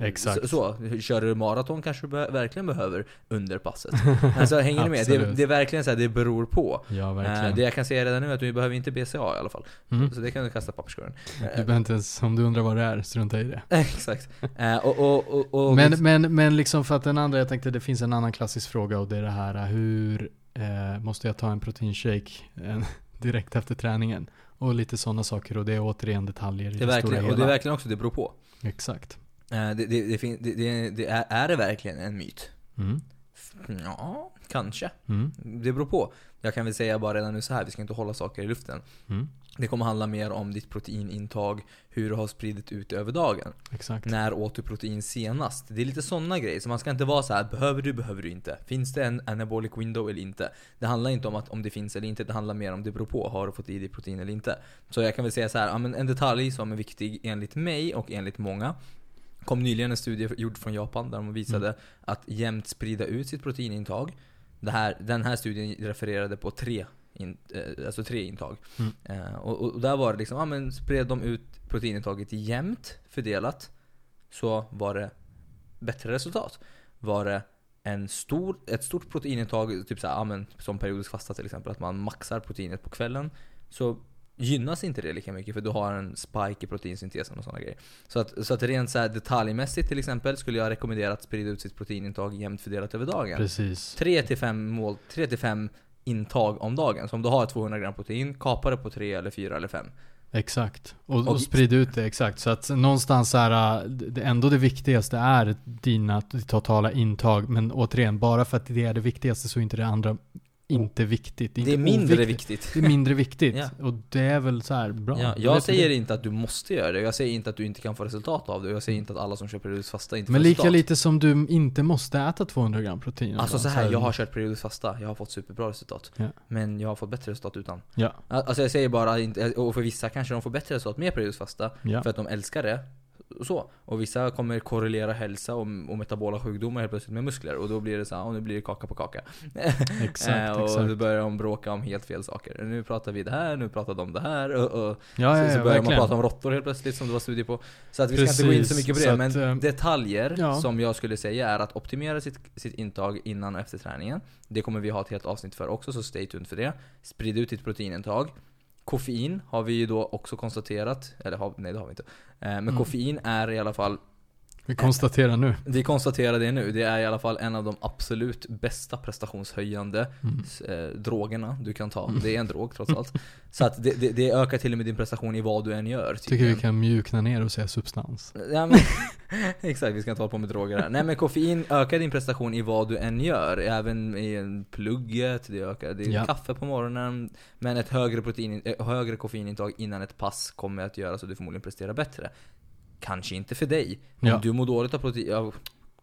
S2: Exakt.
S1: Så, så. Kör du maraton kanske du verkligen behöver under passet. Alltså hänger ni med? Det, det är verkligen så här, det beror på.
S2: Ja,
S1: Eh,
S2: verkligen.
S1: det jag kan säga redan nu är att du behöver inte BCA i alla fall.
S2: Mm.
S1: Så det kan du kasta papperskorgen.
S2: Du
S1: Eh,
S2: behöver inte ens, om du undrar vad det är, strunta i det.
S1: Exakt. Eh, och, och, och,
S2: Men, men, men liksom för att den andra, jag tänkte det finns en annan klassisk fråga och det är det här hur eh, måste jag ta en proteinshake eh, direkt efter träningen? Och lite sådana saker och det är återigen detaljer i
S1: det
S2: det,
S1: är
S2: stora
S1: verkligen,
S2: hela.
S1: och det är verkligen också, det beror på.
S2: Exakt.
S1: Eh, det, det, det, det, är, är det verkligen en myt?
S2: Mm.
S1: Ja, kanske.
S2: Mm.
S1: Det beror på. Jag kan väl säga bara redan nu så här, vi ska inte hålla saker i luften.
S2: Mm.
S1: Det kommer handla mer om ditt proteinintag, hur du har spridit ut över dagen.
S2: Exakt.
S1: När åt du protein senast? Det är lite sådana grejer, så man ska inte vara så här: behöver du, behöver du inte? Finns det en anabolic window eller inte? Det handlar inte om att om det finns eller inte, det handlar mer om det beror på. Har du fått i dig protein eller inte? Så jag kan väl säga så här, en detalj som är viktig enligt mig och enligt många kom nyligen en studie gjord från Japan där de visade
S2: Mm.
S1: att jämnt sprida ut sitt proteinintag. Det här, den här studien refererade på tre, in, eh, alltså tre intag.
S2: Mm.
S1: Eh, och, och där var det liksom, ja men spred de ut proteinintaget jämnt fördelat så var det bättre resultat. Var det en stor, ett stort proteinintag, typ så här, ja, men, som periodisk fasta till exempel, att man maxar proteinet på kvällen. Så gynnas inte det lika mycket för du har en spike i proteinsyntesen och sådana grejer. Så att, så att rent så här detaljmässigt till exempel skulle jag rekommendera att sprida ut sitt proteinintag jämnt fördelat över dagen.
S2: Precis.
S1: 3 till 5 mål, 3 till 5 intag om dagen. Så om du har 200 gram protein, kapa det på 3 eller 4 eller 5.
S2: Exakt. Och,
S1: Och-
S2: sprid ut det, exakt. Så att någonstans här, äh, det, ändå det viktigaste är dina totala intag. Men återigen, bara för att det är det viktigaste så är inte det andra inte viktigt.
S1: Det är
S2: inte
S1: mindre
S2: oviktigt.
S1: viktigt.
S2: Det är mindre viktigt.
S1: Ja.
S2: Och det är väl så här bra.
S1: Ja, jag säger
S2: det.
S1: inte att du måste göra det, jag säger inte att du inte kan få resultat av det, jag säger inte att alla som kör periodiskt fasta inte
S2: Men
S1: får
S2: lika
S1: resultat.
S2: lite som du inte måste äta 200 gram protein.
S1: Alltså så här, jag har kört periodiskt fasta, jag har fått superbra resultat.
S2: Ja.
S1: Men jag har fått bättre resultat utan.
S2: Ja,
S1: Alltså jag säger bara, och för vissa kanske de får bättre resultat med periodiskt fasta, för att de älskar det. Och så. Och vissa kommer korrelera hälsa och, och metabola sjukdomar helt plötsligt med muskler, och då blir det så här, och nu blir det kaka på kaka.
S2: Exakt,
S1: Eh, och
S2: exakt.
S1: då börjar de bråka om helt fel saker. Nu pratar vi det här, nu pratar de det här, och, och
S2: Ja, ja,
S1: så, så
S2: ja,
S1: börjar man
S2: verkligen.
S1: prata om råttor helt plötsligt som det var studie på. Så att vi ska inte gå in så
S2: Precis,
S1: mycket på
S2: så
S1: det,
S2: att,
S1: men
S2: eh,
S1: detaljer
S2: ja.
S1: som jag skulle säga är att optimera sitt, sitt intag innan och efter träningen. Det kommer vi ha ett helt avsnitt för också, så stay tuned för det. Sprid ut ditt proteinintag. Koffein har vi ju då också konstaterat, eller har, nej det har vi inte. Eh, Men
S2: Mm.
S1: koffein är i alla fall
S2: Vi konstaterar nu.
S1: vi konstaterar det nu, det är i alla fall en av de absolut bästa prestationshöjande
S2: Mm.
S1: eh, drogerna du kan ta.
S2: Mm.
S1: Det är en drog trots allt. Så att det, det, det ökar till och med din prestation i vad du än gör.
S2: Tycker vi
S1: tydligen.
S2: kan mjukna ner och säga substans.
S1: Ja, men, exakt, vi ska inte hålla på med droger här. Nej men koffein ökar din prestation i vad du än gör. Även i plugget, det ökar det är
S2: Ja.
S1: kaffe på morgonen. Men ett högre, protein, eh, högre koffeinintag innan ett pass kommer att göra så att du förmodligen presterar bättre. Kanske inte för dig. Om
S2: Ja.
S1: du mår dåligt av protein, av,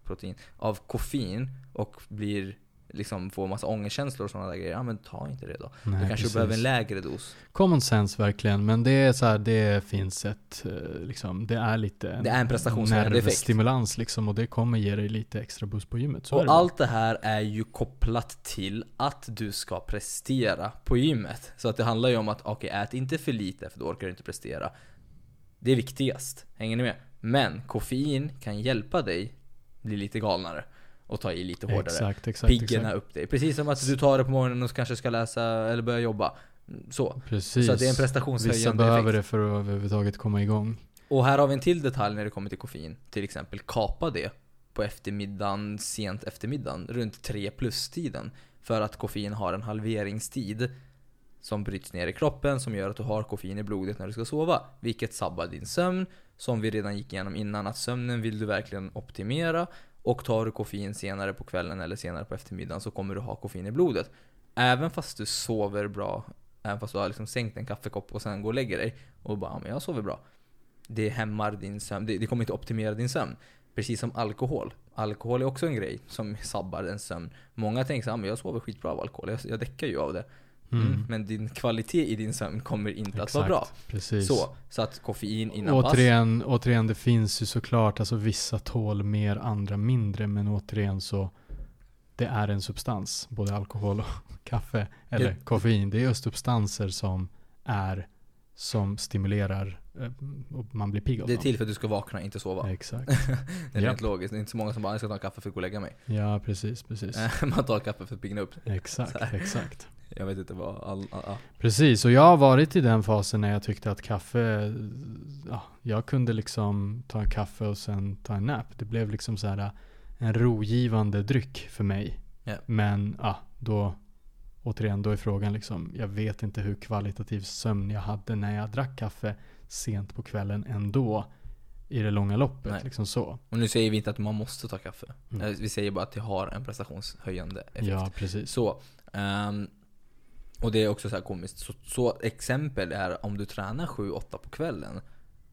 S1: protein, av koffein och blir liksom får massa ångestkänslor och sådana där grejer. Ja men ta inte det då.
S2: Nej,
S1: du kanske
S2: precis.
S1: behöver en lägre dos.
S2: Common sense verkligen, men det är så här, det finns ett, eh, liksom, det är lite
S1: Det är en
S2: nervstimulans liksom och det kommer ge dig lite extra boost på gymmet. Så
S1: Och
S2: det
S1: allt det här är ju kopplat till att du ska prestera på gymmet. Så att det handlar ju om att, okej, ät inte för lite för då orkar du inte prestera. Det är viktigast. Hänger ni med? Men koffein kan hjälpa dig bli lite galnare. Och ta i lite hårdare.
S2: Exakt, exakt. Exakt.
S1: upp dig. Precis som att du tar det på morgonen och kanske ska läsa eller börja jobba. Så.
S2: Precis.
S1: Så det är en
S2: Vissa
S1: prestationshöjande
S2: behöver
S1: effekt.
S2: det för att överhuvudtaget komma igång.
S1: Och här har vi en till detalj när det kommer till koffein. Till exempel kapa det på eftermiddagen, sent eftermiddagen, runt 3 plus-tiden. För att koffein har en halveringstid som bryts ner i kroppen som gör att du har koffein i blodet när du ska sova. Vilket sabbar din sömn. Som vi redan gick igenom innan, att sömnen vill du verkligen optimera. Och tar du koffein senare på kvällen eller senare på eftermiddagen så kommer du ha koffein i blodet. Även fast du sover bra, även fast du har liksom sänkt en kaffekopp och sen går och lägger dig och bara ja, men jag sover bra. Det hämmar din sömn, det, det kommer inte optimera din sömn. Precis som alkohol. Alkohol är också en grej som sabbar en sömn. Många tänker så här, men jag sover skitbra av alkohol, jag, jag däckar ju av det.
S2: Mm.
S1: Mm. Men din kvalitet i din sömn kommer inte att vara bra.
S2: Precis.
S1: Så, så att koffein innan pass.
S2: Återigen, återigen, det finns ju såklart, alltså vissa tål mer, andra mindre, men återigen så det är en substans, både alkohol och kaffe, eller
S1: Det-
S2: koffein. Det är just substanser som är, som stimulerar eh, och man blir pigg av
S1: Det är till för att du ska vakna, inte sova.
S2: Exakt.
S1: Det är
S2: Japp.
S1: rent logiskt. Det är inte så många som bara, jag ska ta en kaffe för att gå och lägga mig.
S2: Ja, precis, precis.
S1: Man tar kaffe för att pigna upp.
S2: Exakt, exakt.
S1: Jag vet inte vad all, all, all.
S2: Precis, och jag har varit i den fasen när jag tyckte att kaffe, ja, jag kunde liksom ta en kaffe och sen ta en nap. Det blev liksom så här en rogivande dryck för mig.
S1: Ja.
S2: Men ja, då, återigen, då är frågan liksom, jag vet inte hur kvalitativ sömn jag hade när jag drack kaffe sent på kvällen ändå. I det långa loppet,
S1: Nej.
S2: liksom så.
S1: Och nu säger vi inte att man måste ta kaffe.
S2: Mm.
S1: Eh, Vi säger bara att det har en prestationshöjande effekt.
S2: Ja, precis.
S1: Så. ehm, och det är också så här komiskt. Så, så exempel är om du tränar 7-8 på kvällen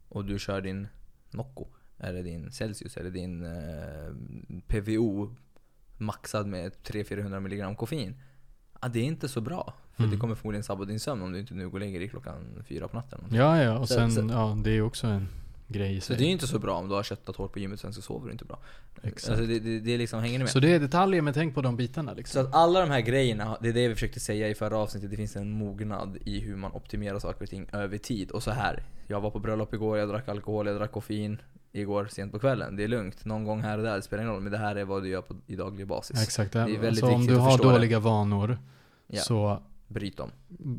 S1: och du kör din Nocco, eller din Celsius, eller din eh, PVO maxad med 300-400 mg koffein. Ja, det är inte så bra. För
S2: Mm.
S1: det kommer förmodligen sabba din sömn om du inte nu går och lägger dig klockan fyra på natten.
S2: Ja, ja, och
S1: Så-
S2: sen,
S1: så-
S2: ja, det är också en grej i
S1: Så
S2: sig.
S1: det är ju inte så bra om du har köttat hårt på gymmet sen så sover du inte bra.
S2: Exakt.
S1: Alltså det, det, det liksom, hänger med?
S2: Så det är detaljer, men tänk på de bitarna
S1: Så
S2: liksom.
S1: att alla de här grejerna, det är det vi försökte säga i förra avsnittet, det finns en mognad i hur man optimerar saker och ting över tid. Och så här, jag var på bröllop igår, jag drack alkohol, jag drack koffein igår sent på kvällen. Det är lugnt, någon gång här och där, det spelar ingen roll. Men det här är vad du gör på, i daglig basis.
S2: Exakt.
S1: Det är väldigt
S2: alltså, om
S1: viktigt
S2: du
S1: att
S2: har
S1: förstå det.
S2: dåliga vanor
S1: Ja.
S2: så,
S1: Bryt dem.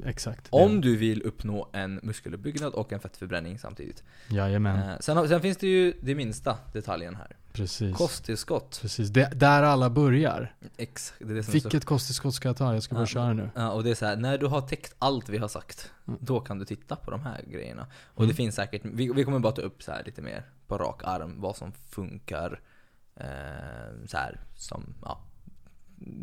S2: exakt.
S1: Om du vill uppnå en muskeluppbyggnad och en fettförbränning samtidigt.
S2: Jajamän,
S1: Eh, sen, sen finns det ju det minsta detaljen här.
S2: precis.
S1: Kosttillskott.
S2: Precis, det, där alla börjar.
S1: Exakt, det är det som är så
S2: Vilket kosttillskott ska jag ta? Jag ska börja
S1: Ja.
S2: köra nu.
S1: Ja, och det är så här, när du har täckt allt vi har sagt,
S2: Mm.
S1: då kan du titta på de här grejerna. Och
S2: Mm.
S1: det finns säkert, vi, vi kommer bara ta upp så här lite mer på rak arm, vad som funkar. Eh, så här, som, ja.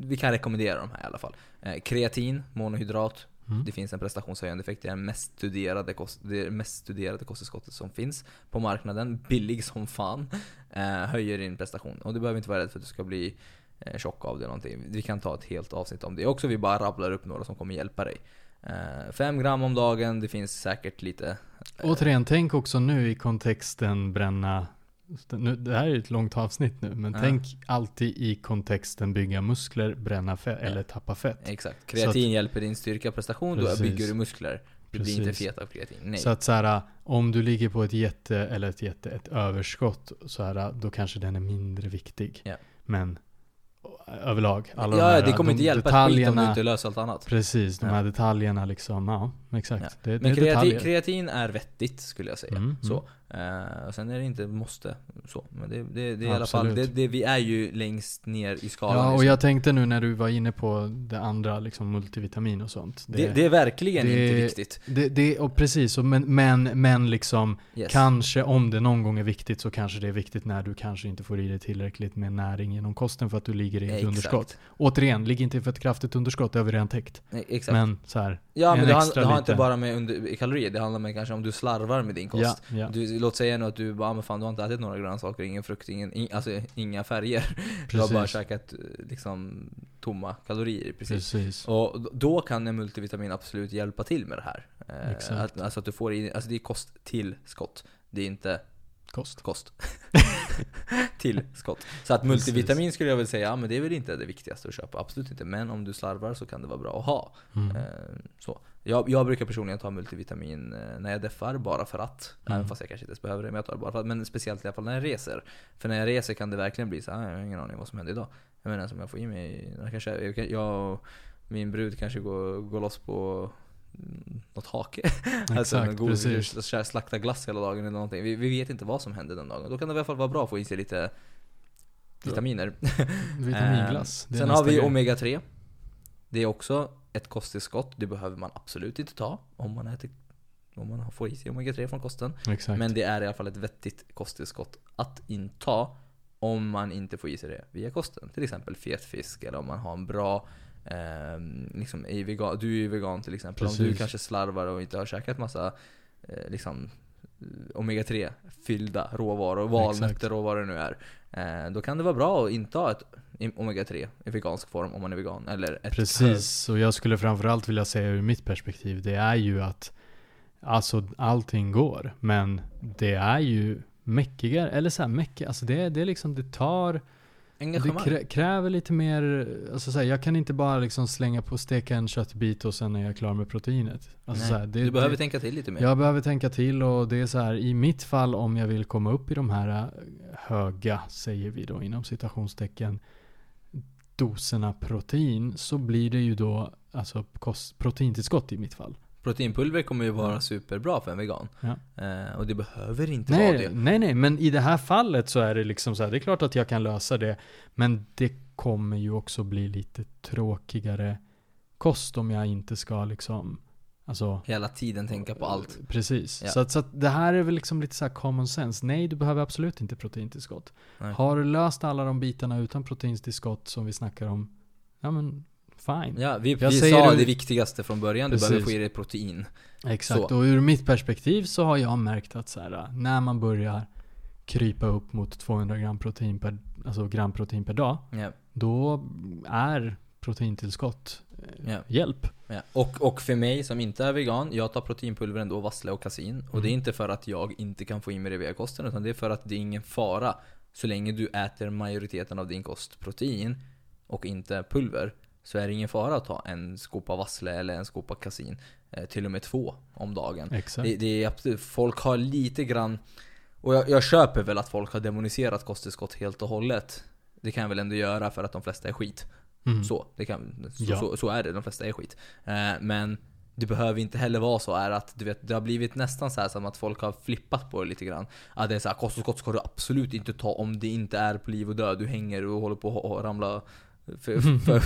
S1: Vi kan rekommendera de här i alla fall. Eh, kreatin, monohydrat.
S2: Mm.
S1: Det finns en prestationshöjande effekt. Det är, mest studerade kost, det mest studerade kosttillskottet som finns på marknaden. Billig som fan. Eh, höjer din prestation. Och du behöver inte vara rädd för att du ska bli eh, tjock av det eller någonting. Vi kan ta ett helt avsnitt om det också. Vi bara rabblar upp några som kommer hjälpa dig. Eh, fem gram om dagen. Det finns säkert lite...
S2: Återigen, tänk också nu i kontexten bränna nu, det här är ett långt avsnitt nu, men
S1: Ja.
S2: tänk alltid i kontexten bygga muskler, bränna fett
S1: Ja.
S2: eller tappa fett.
S1: Exakt. Kreatin hjälper din styrka och prestation. Då
S2: Precis.
S1: bygger du muskler. Du blir inte
S2: Precis.
S1: fet av kreatin. Nej.
S2: Så att så här, om du ligger på ett jätte, eller ett jätte, ett överskott, så här, då kanske den är mindre viktig.
S1: Ja.
S2: Men överlag, alla de
S1: ja,
S2: här,
S1: det kommer
S2: de
S1: inte hjälpa ett skit om du inte löser allt annat.
S2: Precis, de här detaljerna liksom, ja, exakt.
S1: Ja.
S2: Det, det
S1: Men
S2: är
S1: kreatin, kreatin är vettigt skulle jag säga.
S2: Mm,
S1: Så. Eh, och sen är det inte måste så. Men det, det, det är i alla fall, det, det, vi är ju längst ner i skalan.
S2: Ja, och
S1: liksom.
S2: jag tänkte nu när du var inne på det andra, liksom multivitamin och sånt.
S1: det, det är verkligen
S2: det-
S1: inte viktigt.
S2: det, det och precis, och men, men, men liksom
S1: Yes.
S2: Kanske om det någon gång är viktigt så kanske det är viktigt när du kanske inte får i dig tillräckligt med näring genom kosten för att du ligger i ett
S1: Exakt.
S2: underskott. Återigen, ligg inte för ett kraftigt underskott, det har vi redan täckt.
S1: Exakt.
S2: Men så här,
S1: ja,
S2: en
S1: det,
S2: extra
S1: det har. Inte bara med under, kalorier, det handlar med kanske om du slarvar med din kost.
S2: ja, ja,
S1: Du, låt säga nu att du bara, "Ah, men fan du har inte ätit några grönsaker, ingen frukt, ingen, in, alltså inga färger. Du har bara
S2: precis.
S1: käkat liksom tomma kalorier precis.
S2: precis.
S1: Och då kan en multivitamin absolut hjälpa till med det här. Eh,
S2: Exakt.
S1: Att, alltså att du får i, alltså det är kosttillskott. Det är inte
S2: Kost.
S1: kost. Tillskott. Så att multivitamin skulle jag väl säga, ja, men det är väl inte det viktigaste att köpa. Absolut inte. Men om du slarvar så kan det vara bra att ha.
S2: Mm.
S1: Eh, så. Jag, jag brukar personligen ta multivitamin eh, när jag deffar, bara för att.
S2: Mm.
S1: Även fast jag kanske inte ens behöver det, men jag tar det bara för att. Men speciellt i alla fall när jag reser. För när jag reser kan det verkligen bli så här, "Ah, jag har ingen aning vad som händer idag. Jag menar som jag får i mig, jag, kanske, jag, jag min brud kanske går, går loss på något hake. alltså en
S2: Exakt,
S1: god
S2: precis.
S1: slakta glass hela dagen eller någonting. Vi, vi vet inte vad som händer den dagen. Då kan det i alla fall vara bra att få i sig lite vitaminer.
S2: Vitaminglass.
S1: Eh, Sen har vi
S2: grej.
S1: Omega 3. Det är också ett kosttillskott. Det behöver man absolut inte ta om man äter om man får i sig Omega 3 från kosten.
S2: Exakt.
S1: Men det är i alla fall ett vettigt kosttillskott att inta om man inte får i sig det via kosten. Till exempel fet fisk eller om man har en bra eh, liksom, är vegan, Du är ju vegan till exempel. Om du
S2: Precis.
S1: kanske slarvar och inte har käkat massa eh, liksom, Omega 3 fyllda råvaror, valnötter
S2: Exakt.
S1: och vad det nu är. Eh, då kan det vara bra att inta ett Omega 3 i vegansk form om man är vegan. Eller ett
S2: Precis, och jag skulle framförallt vilja säga ur mitt perspektiv, det är ju att alltså allting går, men det är ju mäckigare, eller så här mäckigt, alltså det, det är liksom, det tar,
S1: engagemang.
S2: krä, kräver lite mer, alltså så här, jag kan inte bara liksom slänga på, steka en köttbit och sen är jag klar med proteinet. Alltså
S1: Nej,
S2: här, det,
S1: du behöver
S2: det,
S1: tänka till lite mer.
S2: jag behöver tänka till och det är så här, i mitt fall om jag vill komma upp i de här äh, höga, säger vi då inom citationstecken, doserna protein så blir det ju då alltså kost, proteintillskott i mitt fall.
S1: Proteinpulver kommer ju vara superbra för en vegan.
S2: Ja.
S1: Eh, och det behöver inte vara
S2: Nej,
S1: det.
S2: nej, nej, men i det här fallet så är det liksom så här, det är klart att jag kan lösa det, men det kommer ju också bli lite tråkigare kost om jag inte ska liksom, alltså
S1: Hela tiden tänka på allt.
S2: Precis.
S1: Ja.
S2: Så, att, så att det här är väl liksom lite så här common sense. Nej, du behöver absolut inte proteintillskott.
S1: Nej.
S2: Har du löst alla de bitarna utan proteintillskott som vi snackar om, ja men fine.
S1: Ja, vi, vi sa
S2: det-
S1: det viktigaste från början. Du behöver få i dig protein.
S2: Exakt.
S1: Så.
S2: Och ur mitt perspektiv så har jag märkt att så här, när man börjar krypa upp mot 200 gram protein per, alltså gram protein per dag,
S1: Ja,
S2: då är proteintillskott
S1: ja,
S2: hjälp.
S1: ja. Och, och för mig som inte är vegan, jag tar proteinpulver ändå, vassle och kasin. Och det är
S2: Mm.
S1: inte för att jag inte kan få i mig det via kosten, utan det är för att det är ingen fara. Så länge du äter majoriteten av din kost protein och inte pulver, så är det ingen fara att ta en skopa vassle eller en skopa kasin. Eh, till och med två om dagen. Det, det är absolut, folk har lite grann Och jag, jag köper väl att folk har demoniserat kosttillskott helt och hållet Det kan jag väl ändå göra för att de flesta är skit
S2: Mm.
S1: Så, det kan, så,
S2: Ja.
S1: så, så är det, de flesta är skit eh, Men det behöver inte heller vara så är att du vet, det har blivit nästan så här som att folk har flippat på det lite grann. Att det är så här, kosttillskott ska du absolut inte ta om det inte är på liv och död. Du hänger och håller på att ramla för, för,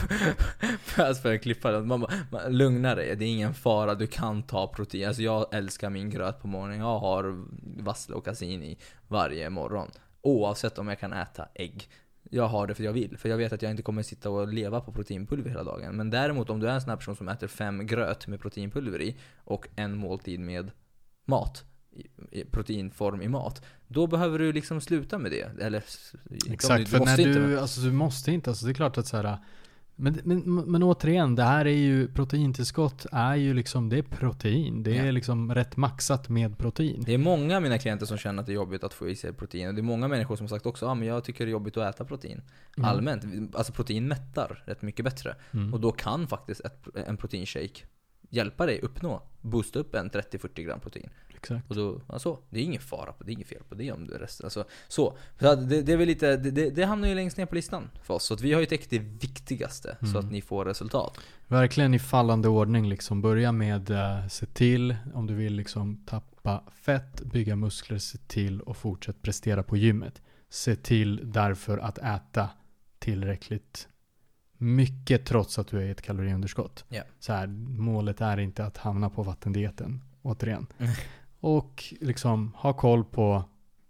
S1: för, för en klippare. Man, bara, man, lugna dig, det är ingen fara. Du kan ta protein. Alltså jag älskar min gröt på morgonen. Jag har vassle och kasin i varje morgon. Oavsett om jag kan äta ägg. Jag har det för jag vill. För jag vet att jag inte kommer sitta och leva på proteinpulver hela dagen. Men däremot om du är en sån här person som äter fem gröt med proteinpulver i och en måltid med mat. Proteinform i mat. Då behöver du liksom sluta med det. Eller
S2: Exakt,
S1: du,
S2: för
S1: måste
S2: när du,
S1: men-
S2: alltså du måste inte, alltså det är klart att så här, men, men, men återigen, det här är ju, proteintillskott är ju liksom, det är protein. Det är
S1: Ja.
S2: liksom rätt maxat med protein.
S1: Det är många av mina klienter som känner att det är jobbigt att få i sig protein. Och det är många människor som har sagt också ah, men jag tycker det är jobbigt att äta protein.
S2: Mm.
S1: Allmänt. Alltså protein mättar rätt mycket bättre.
S2: Mm.
S1: Och då kan faktiskt ett, en proteinshake hjälpa dig uppnå, boosta upp en 30-40 gram protein.
S2: Exakt.
S1: Och då, alltså, det är ingen fara på det, är inget fel på det om det resten. Alltså, så. så att det, det är väl lite, det, det, hamnar ju längst ner på listan för oss. Så att vi har ju täckt det viktigaste, så
S2: Mm.
S1: att ni får resultat.
S2: Verkligen i fallande ordning liksom. Börja med uh, se till, om du vill liksom tappa fett, bygga muskler, se till och fortsätt prestera på gymmet. Se till därför att äta tillräckligt mycket trots att du är i ett kaloriunderskott.
S1: Ja.
S2: Så här, målet är inte att hamna på vattendieten, återigen. Och liksom ha koll på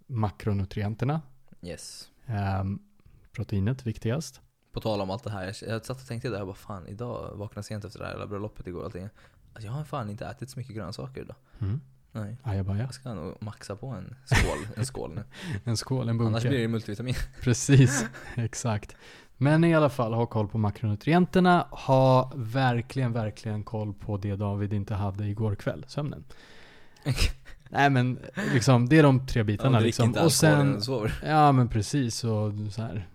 S2: makronutrienterna.
S1: Yes.
S2: Ehm, proteinet viktigast.
S1: På tal om allt det här, jag, jag satt och tänkte där, jag bara fan idag vaknade sent efter det här jävla bröllopet igår och allting. Alltså, jag har fan inte ätit så mycket grönsaker idag.
S2: Mm.
S1: Nej.
S2: Ajabaja.
S1: Jag ska nog maxa på en skål, en skål nu.
S2: En skål, en bunke.
S1: Annars blir det multivitamin.
S2: Precis, exakt. Men i alla fall, ha koll på makronutrienterna. Ha verkligen, verkligen koll på det David inte hade igår kväll, sömnen. Nej men liksom, det är de tre
S1: Ja,
S2: bitarna
S1: drick
S2: liksom.
S1: inte
S2: Och sen,
S1: sover.
S2: ja men precis och så här.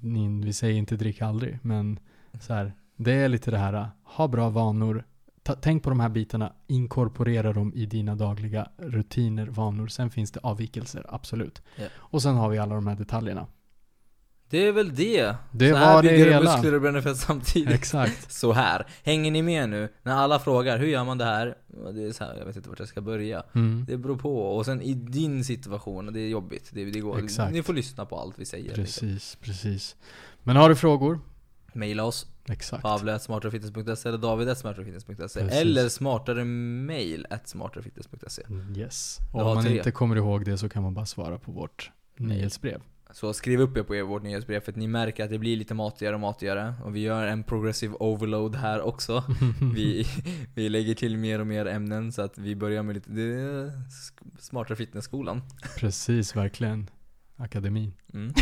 S2: Ni, vi säger inte drick aldrig, men så här. Det är lite det här, ha bra vanor. Ta, tänk på de här bitarna, inkorporera dem i dina dagliga rutiner, vanor. Sen finns det avvikelser, absolut.
S1: Ja.
S2: Och sen har vi alla de här detaljerna.
S1: Det är väl det.
S2: Det
S1: så här
S2: var det
S1: bygger du muskler och bränner fett samtidigt.
S2: Exakt.
S1: Så här. Hänger ni med nu? När alla frågar hur gör man det här? Det är så här, jag vet inte vart jag ska börja.
S2: Mm.
S1: Det beror på. Och sen i din situation, det är jobbigt. Det, det går.
S2: Exakt.
S1: Ni får lyssna på allt vi säger. liksom.
S2: Precis, precis. Men har du frågor?
S1: Maila oss.
S2: Exakt.
S1: Pavle.smartarefitness.se eller david.smartarefitness.se. Eller smartare mail smartarefitness.se
S2: Yes. Och om man
S1: tre.
S2: inte kommer ihåg det så kan man bara svara på vårt nyhetsbrev.
S1: Så skriv upp er på er, vårt nyhetsbrev för att ni märker att det blir lite matigare och matigare. Och vi gör en progressive overload här också. Vi, vi lägger till mer och mer ämnen så att vi börjar med lite, det smartare fitnessskolan.
S2: Precis, verkligen. Akademin.
S1: Mm.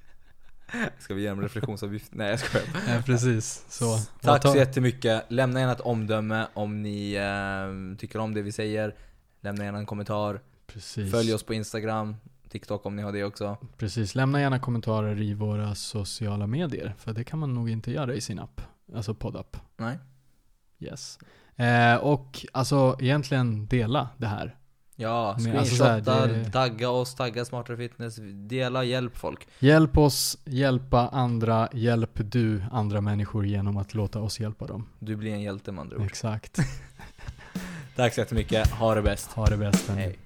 S1: Ska vi ge en reflektionsavgift? Nej jag skojar.
S2: Ja, precis. Så.
S1: Tack
S2: ta-
S1: så jättemycket. Lämna gärna ett omdöme om ni eh, tycker om det vi säger. Lämna gärna en kommentar.
S2: Precis.
S1: Följ oss på Instagram, TikTok om ni har det också.
S2: Precis. Lämna gärna kommentarer i våra sociala medier. För det kan man nog inte göra i sin app. Alltså poddapp.
S1: Nej?
S2: Yes. Eh, och alltså egentligen dela det här.
S1: Ja,
S2: alltså
S1: screenshotta,
S2: det-
S1: tagga oss, tagga Smartare Fitness, dela, hjälp folk.
S2: Hjälp oss hjälpa andra. Hjälp du andra människor genom att låta oss hjälpa dem.
S1: Du blir en hjälte med andra ord.
S2: Exakt.
S1: Tack så jättemycket, ha det bäst.
S2: Ha det bäst.
S1: Hej.